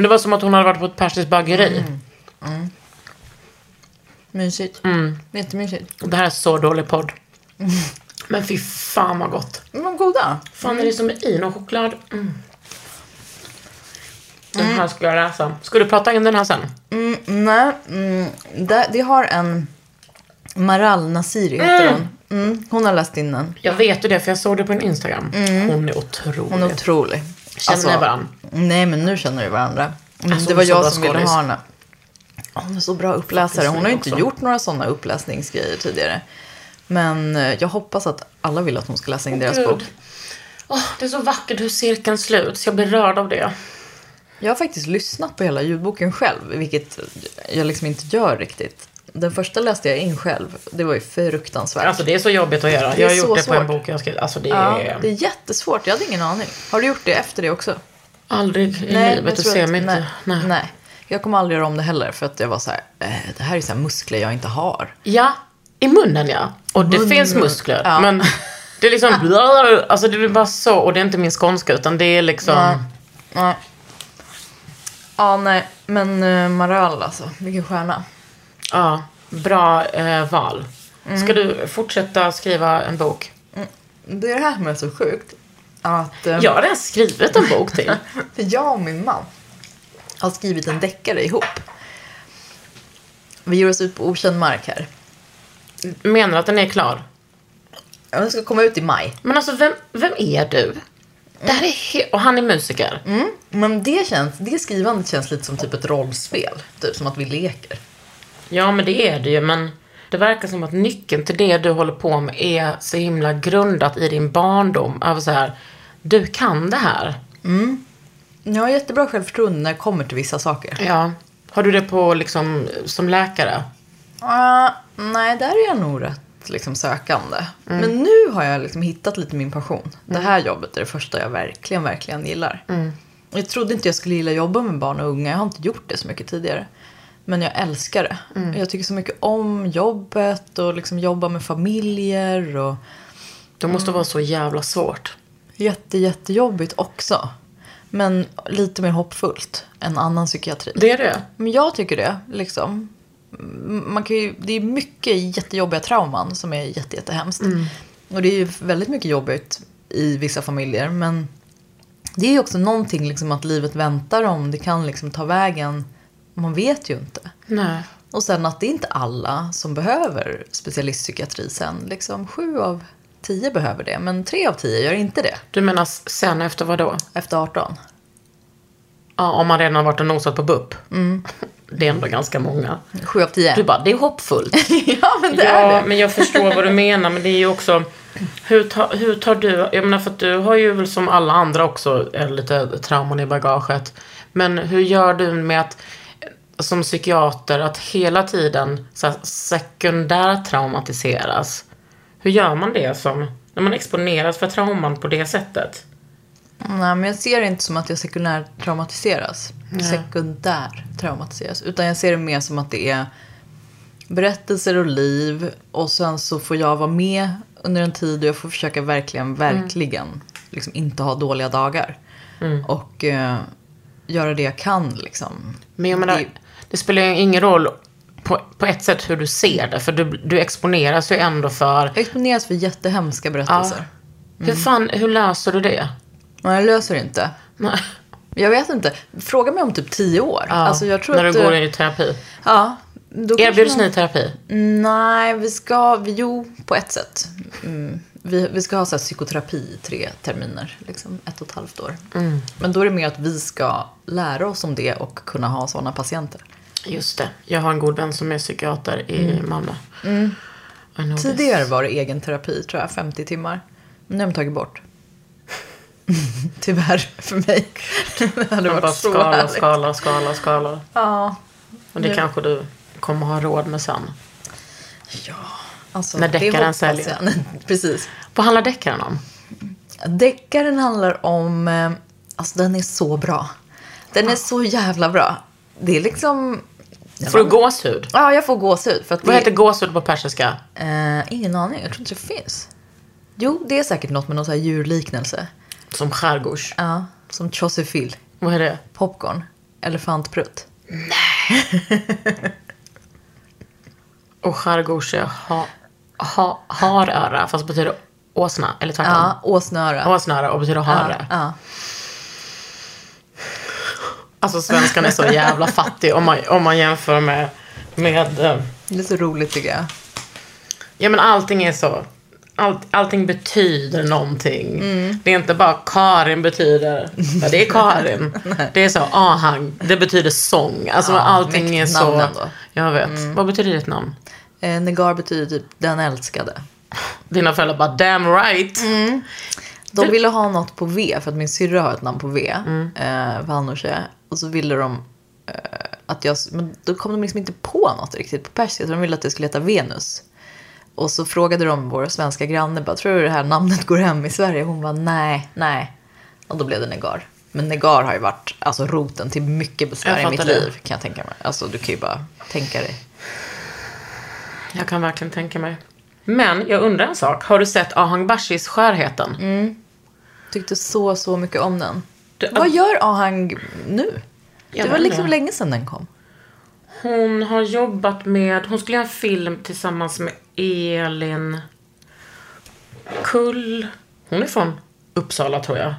Men det var som att hon hade varit på ett persiskt bageri. Mysigt. Jättemysigt. Det här är så dålig podd. Men fy fan vad gott. Men goda. fan är det som är i? Någon choklad? Mm. Den här ska jag läsa. Ska du prata in den här sen? Mm, nej, mm, det, det har en... Maral Nasiri heter hon. Mm, hon har läst in den. Jag vet ju det för jag såg det på din Instagram. Hon är otrolig. Hon är otrolig. Känner ni varandra? Nej, men nu känner vi varandra. Alltså, det var jag som ville ha henne. Hon är så bra uppläsare. Hon har ju inte gjort några sådana uppläsningsgrejer tidigare. Men eh, jag hoppas att alla vill att hon ska läsa in deras Gud. bok. Åh, det är så vackert hur cirkeln sluts. Jag blir rörd av det. Jag har faktiskt lyssnat på hela ljudboken själv, vilket jag liksom inte gör riktigt. Den första läste jag in själv. Det var ju fruktansvärt. Alltså det är så jobbigt att göra. Jag har gjort det på en svårt. bok jag skrivit. Alltså det ja, är det är jättesvårt. Jag hade ingen aning. Har du gjort det efter det också? aldrig i jag livet. Du ser mig inte. nej, Nej. nej. Jag kommer aldrig göra om det heller. För att jag var så här, eh, det här är så här muskler jag inte har. Ja, i munnen ja. Och det Munnen. finns muskler. Ja. Men det är liksom, alltså det blir bara så. Och det är inte min skånska utan det är liksom. Nej. Nej. Ja, nej. Men uh, Maral alltså. Vilken stjärna. Ja, bra eh, val. Mm. Ska du fortsätta skriva en bok? Det är det här som är så sjukt. Att eh, Jag har redan skrivit en bok till. för jag och min man har skrivit en deckare ihop. Vi ger oss ut på okänd mark här. Menar att den är klar? Den ska komma ut i maj. Men alltså, vem, vem är du? Det här är och han är musiker. Men det, känns, det skrivandet känns lite som typ ett rollspel. Typ som att vi leker. Ja, men det är det ju. Men det verkar som att nyckeln till det du håller på med är så himla grundat i din barndom. Av så här, du kan det här. Jag har jättebra självförtroende när det kommer till vissa saker. Ja. Har du det på liksom som läkare? Ah, nej, där är jag nog rätt liksom, sökande. Men nu har jag liksom hittat lite min passion. Det här jobbet är det första jag verkligen, verkligen gillar. Jag trodde inte jag skulle gilla jobba med barn och unga. Jag har inte gjort det så mycket tidigare. Men jag älskar det. Jag tycker så mycket om jobbet och liksom jobba med familjer. Och Det måste vara så jävla svårt. jätte, jättejobbigt också. Men lite mer hoppfullt än annan psykiatri. Det är det. Men jag tycker det. Liksom. Man kan ju, det är mycket jättejobbiga trauman som är jätte, jättehemskt. Och det är ju väldigt mycket jobbigt i vissa familjer. Men det är ju också någonting liksom att livet väntar om. Det kan liksom ta vägen. Man vet ju inte. Nej. Och sen att det är inte alla som behöver specialistpsykiatri sen. Liksom sju av tio behöver det. Men tre av tio gör inte det. Du menar sen efter vad då? Efter 18. Ja, om man redan har varit och nosat på BUP. Det är ändå ganska många. Sju av tio. Du bara, det är hoppfullt. ja, men det ja, är det. men jag förstår vad du menar. Men det är ju också, hur, ta, hur tar du, jag menar för att du har ju väl som alla andra också eh, lite trauman i bagaget. Men hur gör du med att, som psykiater, att hela tiden så sekundär traumatiseras? Hur gör man det som, när man exponeras för trauman på det sättet? Nej, men jag ser det inte som att jag sekundär traumatiseras. Sekundär traumatiseras. Utan jag ser det mer som att det är berättelser och liv. Och sen så får jag vara med under en tid och jag får försöka verkligen, verkligen liksom inte ha dåliga dagar. Och eh, göra det jag kan liksom. Men jag menar, Det- det spelar ju ingen roll på, på ett sätt hur du ser det. För du, du exponeras ju ändå för... Jag exponeras för jättehemska berättelser. Hur fan, hur löser du det? Men jag löser det inte. Nej. Jag vet inte. Fråga mig om typ tio år. Ja, alltså jag tror när att, du går i terapi. Ja. Erbjuds man- ni terapi? Nej, vi ska, jo, på ett sätt. Mm. Vi, vi ska ha så psykoterapi i tre terminer, liksom ett och ett halvt år. Men då är det mer att vi ska lära oss om det och kunna ha sådana patienter. Just det. Jag har en god vän som är psykiater i Malmö. I know this. Tidigare var det egen terapi, tror jag, 50 timmar. Men nu har de tagit bort. Tyvärr för mig. det hade bara varit så skala, härligt. skala, skala, skala. Ja. Och det Ja. kanske du kommer ha råd med sen. ja. Alltså, När deckaren säljer. jag. Nej, Precis. Vad handlar deckaren om? Deckaren handlar om... eh, Alltså den är så bra. Den är så jävla bra. Det är liksom... Får du gåshud? Ja, jag får gåshud. För att Vad det, heter gåshud på persiska? Eh, ingen aning. Jag tror inte det finns. Jo, det är säkert något med någon så här djurliknelse. Som skärgårds. Ja, som Chosefil. Vad är det? Popcorn. Elefantprutt. Och skärgårds är ha, ha, haröra, fast betyder åsna. Eller tvärtom. Ja, åsnöra. Åsnöra och betyder hare. Ja, Alltså svenskan är så jävla fattig om man, om man jämför med, med eh, det är så roligt tycker jag. Ja men allting är så. Allt, allting betyder någonting. Mm. Det är inte bara Karin betyder, ja, det är Karin. det är så, ahang, det betyder sång. Alltså Ja, allting är så. namn ändå. Mm. Jag vet. Vad betyder ditt namn? Eh, Negar betyder typ den älskade. Dina föräldrar bara, damn right. Mm. De ville ha något på V, för att min syrra har ett namn på V. Mm. Eh. Och så ville de eh, att jag, men då kom de liksom inte på något riktigt på persiska. Så de ville att det skulle heta Venus. Och så frågade de vår svenska granne, bara, tror du det här namnet går hem i Sverige? Hon var nej, nej. Och då blev det Negar. Men Negar har ju varit alltså, roten till mycket besvär Jag i mitt det. liv, kan jag tänka mig. Alltså du kan ju bara tänka dig. Jag kan verkligen tänka mig. Men jag undrar en sak. Har du sett Ahang Bashis Skörheten? Tyckte så, så mycket om den. Du- Vad gör Ahang nu? Det var liksom inte. länge sedan den kom. Hon har jobbat med, hon skulle göra en film tillsammans med Elin Kull. Hon är från Uppsala tror jag.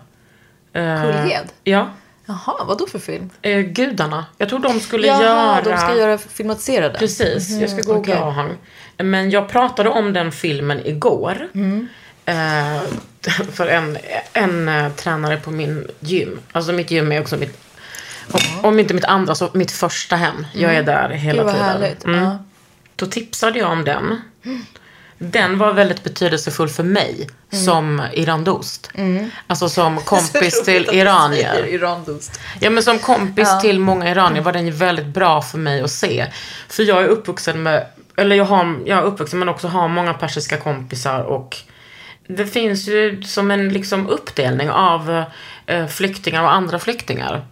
Eh, Kullhed? Ja. Jaha, vad då för film? Eh, Gudarna. Jag tror de skulle Jaha, göra... de ska göra filmatiserade. Precis, jag ska googla okej. Ahang. Men jag pratade om den filmen igår. Mm. Eh, för en, en eh, tränare på min gym. Alltså mitt gym är också mitt, om, om inte mitt andra så mitt första hem. Jag är där hela Mm. Gud vad tiden. härligt. Mm. Ja. Då tipsade jag om den. Den var väldigt betydelsefull för mig Mm. som irandost. Alltså som kompis till iranier. Irandost. Ja men som kompis till många iranier var den väldigt bra för mig att se. För jag är uppvuxen med, eller jag, har, jag är uppvuxen men också har många persiska kompisar och det finns ju som en liksom uppdelning av eh, flyktingar och andra flyktingar.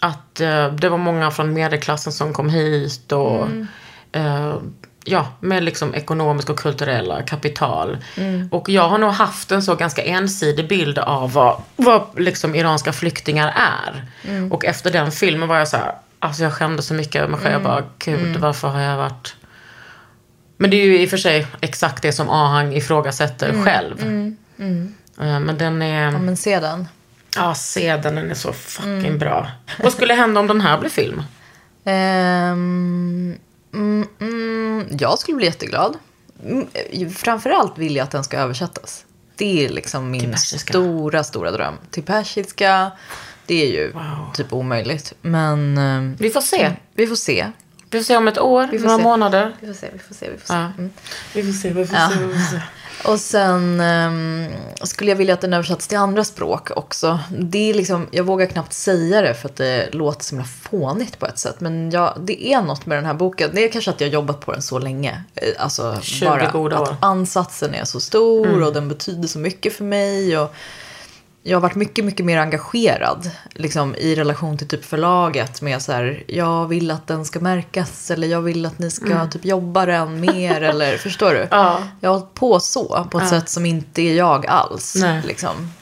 Att eh, det var många från medelklassen som kom hit och eh, ja, med liksom ekonomiska och kulturella kapital. Och jag har nog haft en så ganska ensidig bild av vad, vad liksom iranska flyktingar är. Och efter den filmen var jag så här, alltså jag skämde så mycket över mig själv. Jag bara, gud varför har jag varit... Men det är ju i och för sig exakt det som Ahang ifrågasätter själv. Eh, Men den är... Ja, men se den. Ja, se den. Den är så fucking bra. Vad skulle hända om den här blir film? Ehm, mm, mm, jag skulle bli jätteglad. Mm, framförallt vill jag att den ska översättas. Det är liksom min stora, stora dröm. Till persiska, det är ju typ omöjligt. Men ehm, Vi får se. vi får se. Vi får se om ett år, Vi får några se. månader. Vi får se, vi får se. Vi får se. Ja. Vi får se, vi får se, vi får se. Och sen ehm, skulle jag vilja att den översätts till andra språk också. Det är liksom, jag vågar knappt säga det för att det låter så himla fånigt på ett sätt. Men jag, det är något med den här boken. Det är kanske att jag har jobbat på den så länge. Eh, Alltså 20 bara att ansatsen är så stor Mm. och den betyder så mycket för mig. Och jag har varit mycket, mycket mer engagerad liksom, i relation till typ förlaget. Med så här, jag vill att den ska märkas eller jag vill att ni ska typ jobba den mer. eller, förstår du? Mm. Ja. Jag har hållit på så, på ett sätt som inte är jag alls. Nej. Liksom.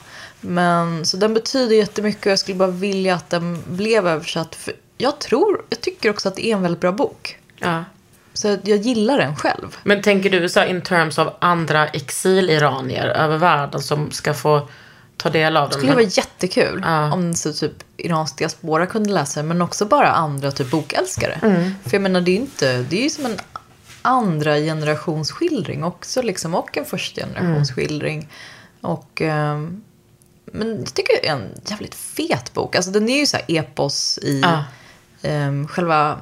Men, så den betyder jättemycket och jag skulle bara vilja att den blev översatt. För jag tror, jag tycker också att det är en väldigt bra bok. Ja. Så jag gillar den själv. Men tänker du så in terms av andra exiliranier över världen som ska få ta del av Det den? skulle vara jättekul Ja. om så typ iransk diaspora kunde läsa den, men också bara andra typ bokälskare. Mm. För jag menar, det är inte, det är ju som en andra generations skildring också, liksom, och en första generations skildring. Och, ehm, men jag tycker det är en jävligt fet bok. Alltså den är ju så här epos i, Ja. ehm, själva,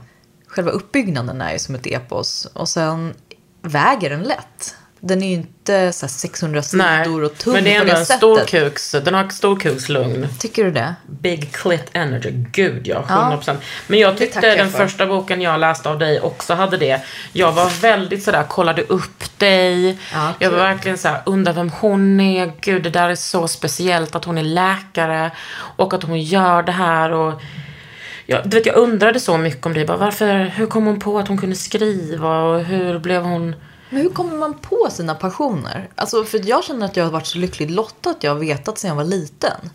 själva uppbyggnaden är ju som ett epos. Och sen väger den lätt. Den är ju inte så här 600 sidor och tung men det är på ändå det en sättet. storkuks, den har storkukslugn. Tycker du det? Big clit energy. Gud ja, Ja. 100%. Men jag tyckte jag den för. första boken jag läste av dig också hade det. Jag var väldigt sådär, kollade upp dig. Ja, jag var verkligen såhär, undrar vem hon är. Gud, det där är så speciellt att hon är läkare. Och att hon gör det här. Och jag, du vet, jag undrade så mycket om dig. Bara, varför, hur kom hon på att hon kunde skriva? Och hur blev hon... Men hur kommer man på sina passioner? Alltså, för jag känner att jag har varit så lyckligt lottad att jag har vetat sedan jag var liten.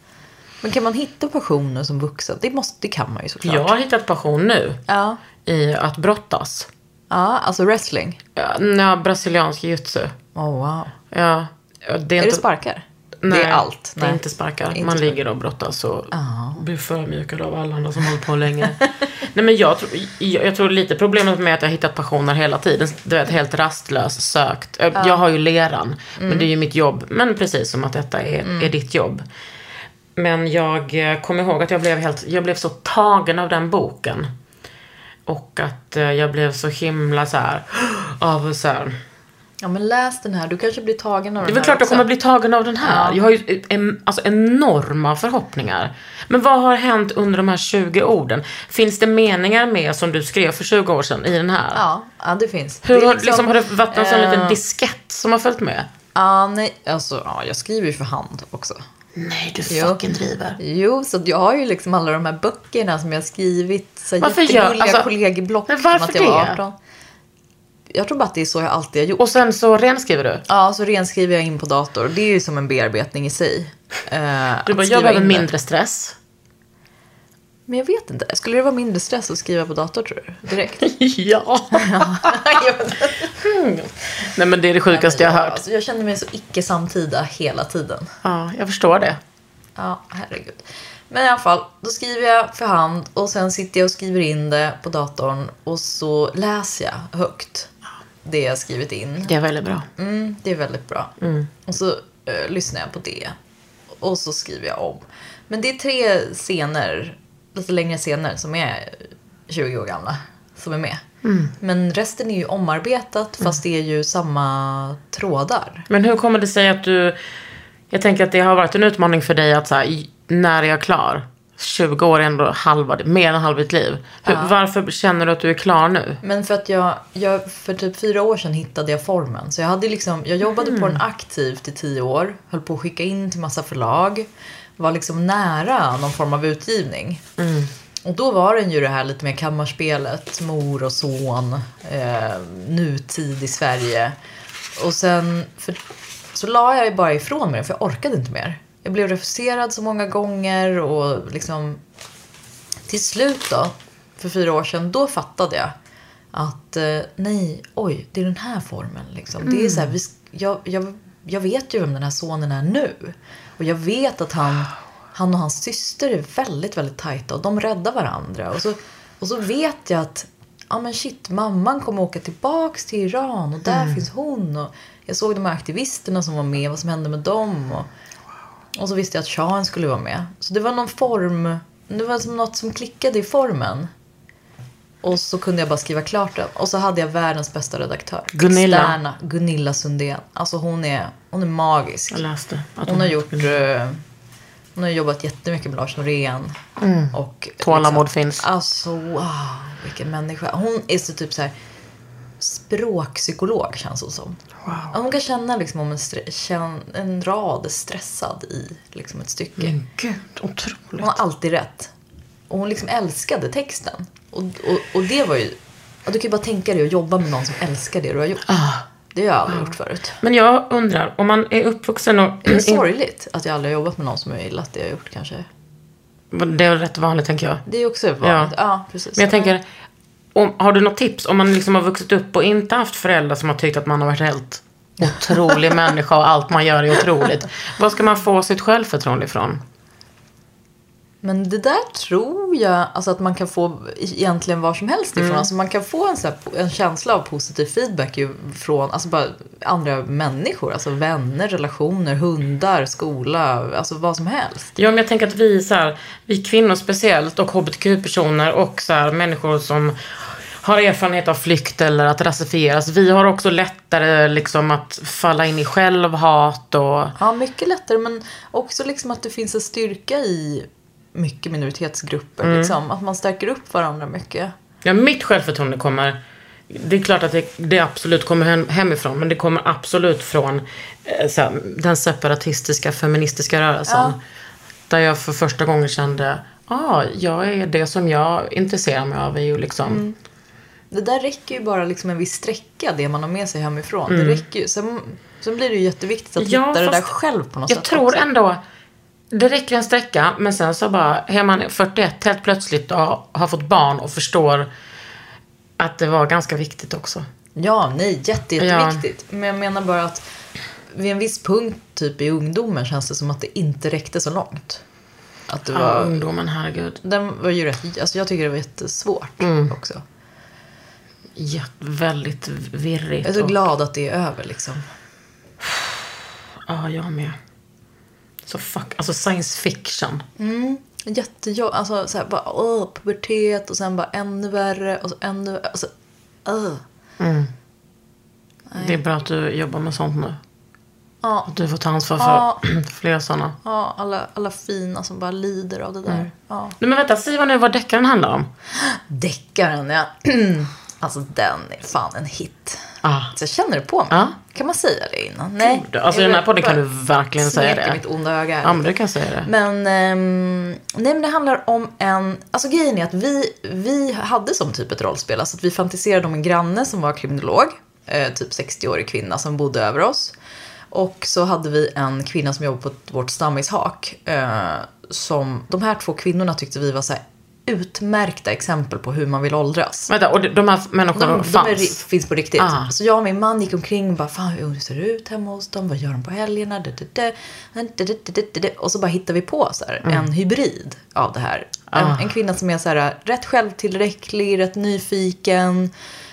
Men kan man hitta passioner som vuxen? Det, måste, det kan man ju såklart. Jag har hittat passion nu. Ja. I att brottas. ja, alltså wrestling. Ja, brasiliansk jujutsu. Oh, wow. Ja. Det Är det sparkar? Det är allt? Det är inte sparkar. Inte Man sparkar. ligger och brottas och blir förödmjukad av alla andra som håller på länge. Nej men jag tror, jag, jag tror lite problemet med att jag hittat passioner hela tiden. Du vet, helt rastlös sökt. Jag- Jag har ju leran. Men Mm. det är ju mitt jobb. Men precis som att detta är, är ditt jobb. Men jag eh, kommer ihåg att jag blev, helt, jag blev så tagen av den boken. Och att eh, jag blev så himla så här av så här Ja, men läs den här. Du kanske blir tagen av Det är den väl här klart jag också. kommer bli tagen av den här. Ja. Jag har ju en, alltså enorma förhoppningar. Men vad har hänt under de här 20 orden? Finns det meningar med som du skrev för 20 år sedan i den här? Ja, ja, det finns. Hur det har, liksom, har det varit en sån eh, liten diskett som har följt med? Ja, nej, alltså, ja, jag skriver ju för hand också. Nej, du Jo. fucking driver. Jo, så jag har ju liksom alla de här böckerna som jag har skrivit. Så Varför gör- alltså, kollegieblock. men varför att jag var det? 18. Jag tror bara att det är så jag alltid har gjort. Och sen så renskriver du? Ja, så renskriver jag in på dator. Det är ju som en bearbetning i sig. Eh, Du bara, jag behöver mindre stress. Men jag vet inte. Skulle det vara mindre stress att skriva på dator tror du? Direkt? ja. Mm. Nej men det är det sjukaste jag har hört. Alltså, jag känner mig så icke samtida hela tiden. Ja, jag förstår det. Ja, herregud. Men i alla fall, då skriver jag för hand och sen sitter jag och skriver in det på datorn och så läser jag högt det jag skrivit in. Det är väldigt bra. Mm, det är väldigt bra. Och så eh, lyssnar jag på det. Och så skriver jag om. Men det är tre scener, lite längre scener, som är 20 år gamla. Som är med. Men resten är ju omarbetat fast det är ju samma trådar. Men hur kommer det sig att du... Jag tänker att det har varit en utmaning för dig att så här, när är jag klar? 20 år är ändå halva, mer än halva ditt liv. Hur, Varför känner du att du är klar nu? Men för att jag, jag, för typ fyra år sedan hittade jag formen. Så jag hade liksom, jag jobbade på den aktivt i tio år. Höll på att skicka in till massa förlag. Var liksom nära någon form av utgivning. Och då var den ju det här lite mer kammarspelet, mor och son, eh, nutid i Sverige. Och sen för, så la jag ju bara ifrån mig det, för jag orkade inte mer. Jag blev refuserad så många gånger och liksom till slut då, för fyra år sedan, då fattade jag att eh, nej, oj, det är den här formen. Liksom. Det är så här, vi, sk- jag, jag, jag vet ju vem den här sonen är nu. Och jag vet att han, han och hans syster är väldigt, väldigt tajta och de räddar varandra. Och så, och så vet jag att ja men shit, mamman kommer åka tillbaks till Iran och där finns hon. Och jag såg de här aktivisterna som var med, vad som hände med dem. Och, och så visste jag att Shahen skulle vara med. Så det var någon form, det var som något som klickade i formen. Och så kunde jag bara skriva klart den. Och så hade jag världens bästa redaktör. Gunilla. Externa, Gunilla Sundén. Alltså hon är, hon är magisk. Jag läste. Att Hon har gjort... eh, Hon har jobbat jättemycket med Lars Norén. Och Tålamod liksom, finns. Alltså wow, vilken människa. Hon är så typ så här språkpsykolog känns hon som. Hon kan känna liksom om en, känn, en rad stressad i liksom ett stycke. Men gud, otroligt. Hon har alltid rätt. Och hon liksom älskade texten. Och, och, och det var ju... ja, Du kan ju bara tänka dig att jobba med någon som älskar det du har gjort. Ah. Det har jag aldrig gjort förut. Men jag undrar, om man är uppvuxen och... Det är sorgligt att jag aldrig har jobbat med någon som jag gillat det jag har gjort kanske. Det är rätt vanligt, tänker jag. Det är också vanligt. Ja, precis. Men jag tänker, om, har du något tips om man liksom har vuxit upp och inte haft föräldrar som har tyckt att man har varit helt otrolig människa och allt man gör är otroligt. Vad ska man få sitt självförtroende ifrån? Men det där tror jag alltså att man kan få egentligen var som helst ifrån. Alltså man kan få en, så här, en känsla av positiv feedback från alltså bara andra människor. Alltså vänner, relationer, hundar, skola, alltså vad som helst. Ja, men jag tänker att vi, så här, vi kvinnor speciellt och hbtq-personer och så här, människor som har erfarenhet av flykt eller att rasifieras. Vi har också lättare liksom att falla in i självhat och... Ja, mycket lättare men också liksom att det finns en styrka i mycket minoritetsgrupper. Liksom. Att man stärker upp varandra mycket. Ja, mitt självförtroende kommer... Det är klart att det, det absolut kommer hem, hemifrån, men det kommer absolut från eh, här, den separatistiska feministiska rörelsen. Där jag för första gången kände, ja, ah, jag är det som jag intresserar mig av. Är ju liksom, Det där räcker ju bara liksom en viss sträcka, det man har med sig hemifrån. Mm. Det räcker ju. Sen, sen blir det ju jätteviktigt att Ja, hitta det där själv på något Jag sätt tror också. ändå, det räcker en sträcka, men sen så bara, är man 41 helt plötsligt och har, fått barn och förstår att det var ganska viktigt också. Ja, nej, jätte, jätteviktigt. Men jag menar bara att vid en viss punkt typ i ungdomen känns det som att det inte räckte så långt. Att det Ja, var, ungdomen, herregud. den var ju rätt, alltså jag tycker det var jättesvårt Mm. också. Ja, väldigt virrigt. Jag är så och- glad att det är över liksom. Ja, jag med. Så fuck, alltså science fiction. Jättejobb, alltså så här, bara åh, pubertet och sen bara ännu värre och så ännu värre. Alltså, öh. Det är bra att du jobbar med sånt nu. Ja, Att du får ta ansvar för Ja. fler sådana. ja alla, alla fina som bara lider av det där. Ja. Nej men vänta, säg vad nu vad deckaren handlar om. Deckaren, ja. alltså den är fan en hit. Ah. Så jag känner det på mig. Ja. Kan man säga det innan? Nej. Alltså i den här podden kan du verkligen säga det. mitt onda öga. Ja men du kan säga det. Men, ehm, nej, men det handlar om en... Alltså grejen är att vi, vi hade som typ ett rollspel. Alltså att vi fantiserade om en granne som var kriminolog. Eh, typ 60-årig kvinna som bodde över oss. Och så hade vi en kvinna som jobbade på vårt stammishak. Eh, som, de här två kvinnorna tyckte vi var så här utmärkta exempel på hur man vill åldras. Vänta, och de här människorna de, fanns? De är, finns på riktigt. Ah. Så jag och min man gick omkring och bara, fan hur ser det ut hemma hos dem? Vad gör de på helgerna? Da, da, da, och så bara hittar vi på så här, mm. en hybrid av det här. Ah. En, en, kvinna som är så här, rätt självtillräcklig, rätt nyfiken,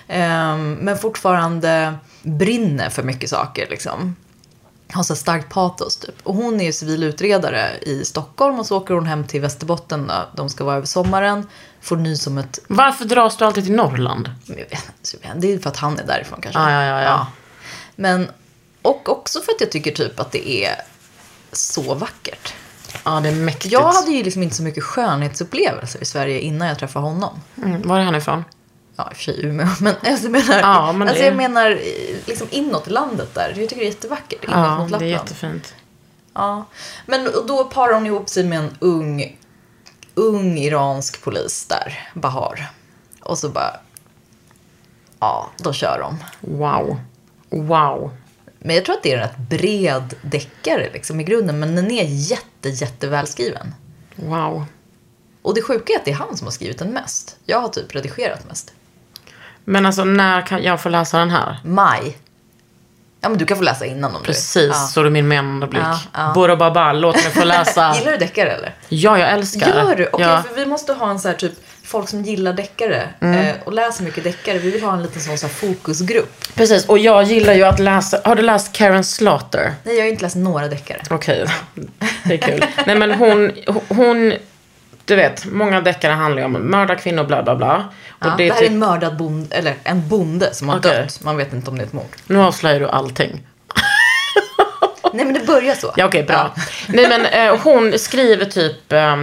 eh, men fortfarande brinner för mycket saker. Liksom. Har så starkt patos typ. Och hon är ju civilutredare i Stockholm och så åker hon hem till Västerbotten då. De ska vara över sommaren. Får nys om ett Varför dras du alltid till Norrland? det är för att han är därifrån kanske. Ja, ja, ja, ja. Men, och också för att jag tycker typ att det är så vackert. Ja, det är mäktigt. Jag hade ju liksom inte så mycket skönhetsupplevelser i Sverige innan jag träffade honom. Mm, var är han ifrån? Ja, i och för sig Umeå. Men alltså, jag menar, Ja, men alltså, jag menar eh, liksom inåt landet där. Jag tycker det är jättevackert. Inåt Ja, mot det är Lappland. jättefint. Ja. Men och då parar hon ihop sig med en ung, ung iransk polis där, Bahar. Och så bara, ja, då kör de. Wow. Wow. Men jag tror att det är en rätt bred deckare liksom, i grunden. Men den är jätte, jättevälskriven. Wow. Och det sjuka är att det är han som har skrivit den mest. Jag har typ redigerat mest. Men alltså, när kan jag få läsa den här? Maj. Ja, men du kan få läsa innan om Precis, du vill. så du min menande blick. Ja, ja. Bora Baba, låt mig få läsa. Gillar du deckare eller? ja, jag älskar. Gör du? Okej, ja. för vi måste ha en så här typ folk som gillar deckare Mm. eh, och läser mycket deckare. Vi vill ha en liten sån så här fokusgrupp. Precis, och jag gillar ju att läsa. Har du läst Karen Slaughter? Nej, jag har inte läst några deckare. Okej, det är kul. Nej men hon, hon, du vet, många deckare handlar ju om mörda kvinnor, bla bla bla. Och Ja, det det är här är typ, en mördad bonde, eller en bonde som har Okej. dött. Man vet inte om det är ett mord. nu avslöjar du allting. Nej, men det börjar så. Ja, okej, bra. Nej, men eh, hon skriver typ... Eh,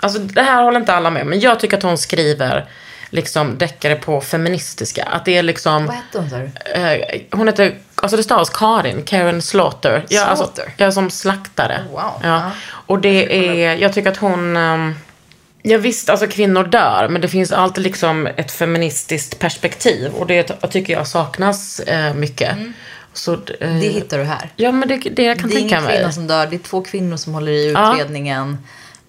alltså, det här håller inte alla med men jag tycker att hon skriver liksom deckare på feministiska. Att det är liksom... Vad hette hon sa? Eh, hon heter... Alltså det stavas Karin, Karen Slaughter. Ja, alltså, Slaughter? jag är som slaktare. Wow. Ja. Ja. Och det är... Jag tycker att hon... ehm, Ja visst, alltså kvinnor dör, men det finns alltid liksom ett feministiskt perspektiv. Och det tycker jag saknas eh, mycket. Så, eh, Mm. Det hittar du här. Ja, men det, det jag kan det är tänka ingen mig. kvinna som dör, det är två kvinnor som håller i Ja. utredningen.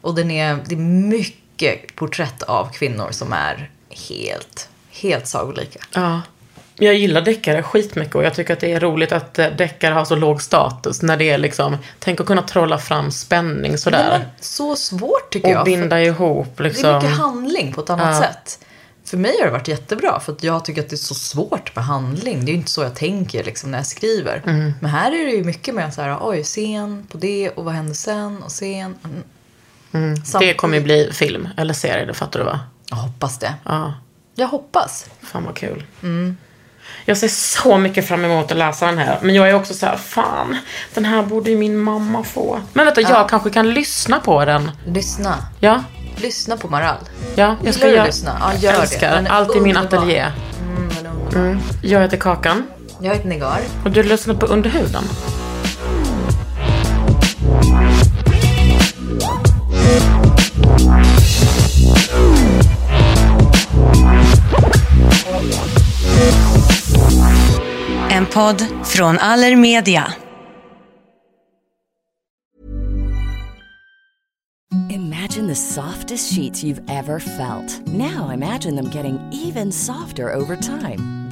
Och den är, det är mycket porträtt av kvinnor som är helt, helt sagolika. Ja. Jag gillar deckare skitmycket och jag tycker att det är roligt att eh, deckare har så låg status när det är liksom, tänk att kunna trolla fram spänning sådär. Men så svårt tycker jag. och binda ihop Det är liksom. mycket handling på ett annat Ja. sätt. För mig har det varit jättebra, för att jag tycker att det är så svårt med handling. Det är ju inte så jag tänker liksom, när jag skriver. Mm. Men här är det ju mycket mer så här, oj, scen på det och vad händer sen och scen. Mm. det Samtidigt- kommer ju bli film eller serie, det fattar du va? Jag hoppas det. Ja, Jag hoppas. fan vad kul. Mm. Jag ser så mycket fram emot att läsa den här. Men jag är också så här, fan, den här borde ju min mamma få. Men vänta, jag kanske kan lyssna på den. Lyssna. Ja, Lyssna på Maral. ja, jag ska göra. lyssna? Ja, gör det. älskar. Är Allt i min ateljé. Mm. Mm. Jag heter Kakan. Jag heter Negar. Och du lyssnar på Under En podd från Allermedia. Imagine the softest sheets you've ever felt. Now imagine them getting even softer over time.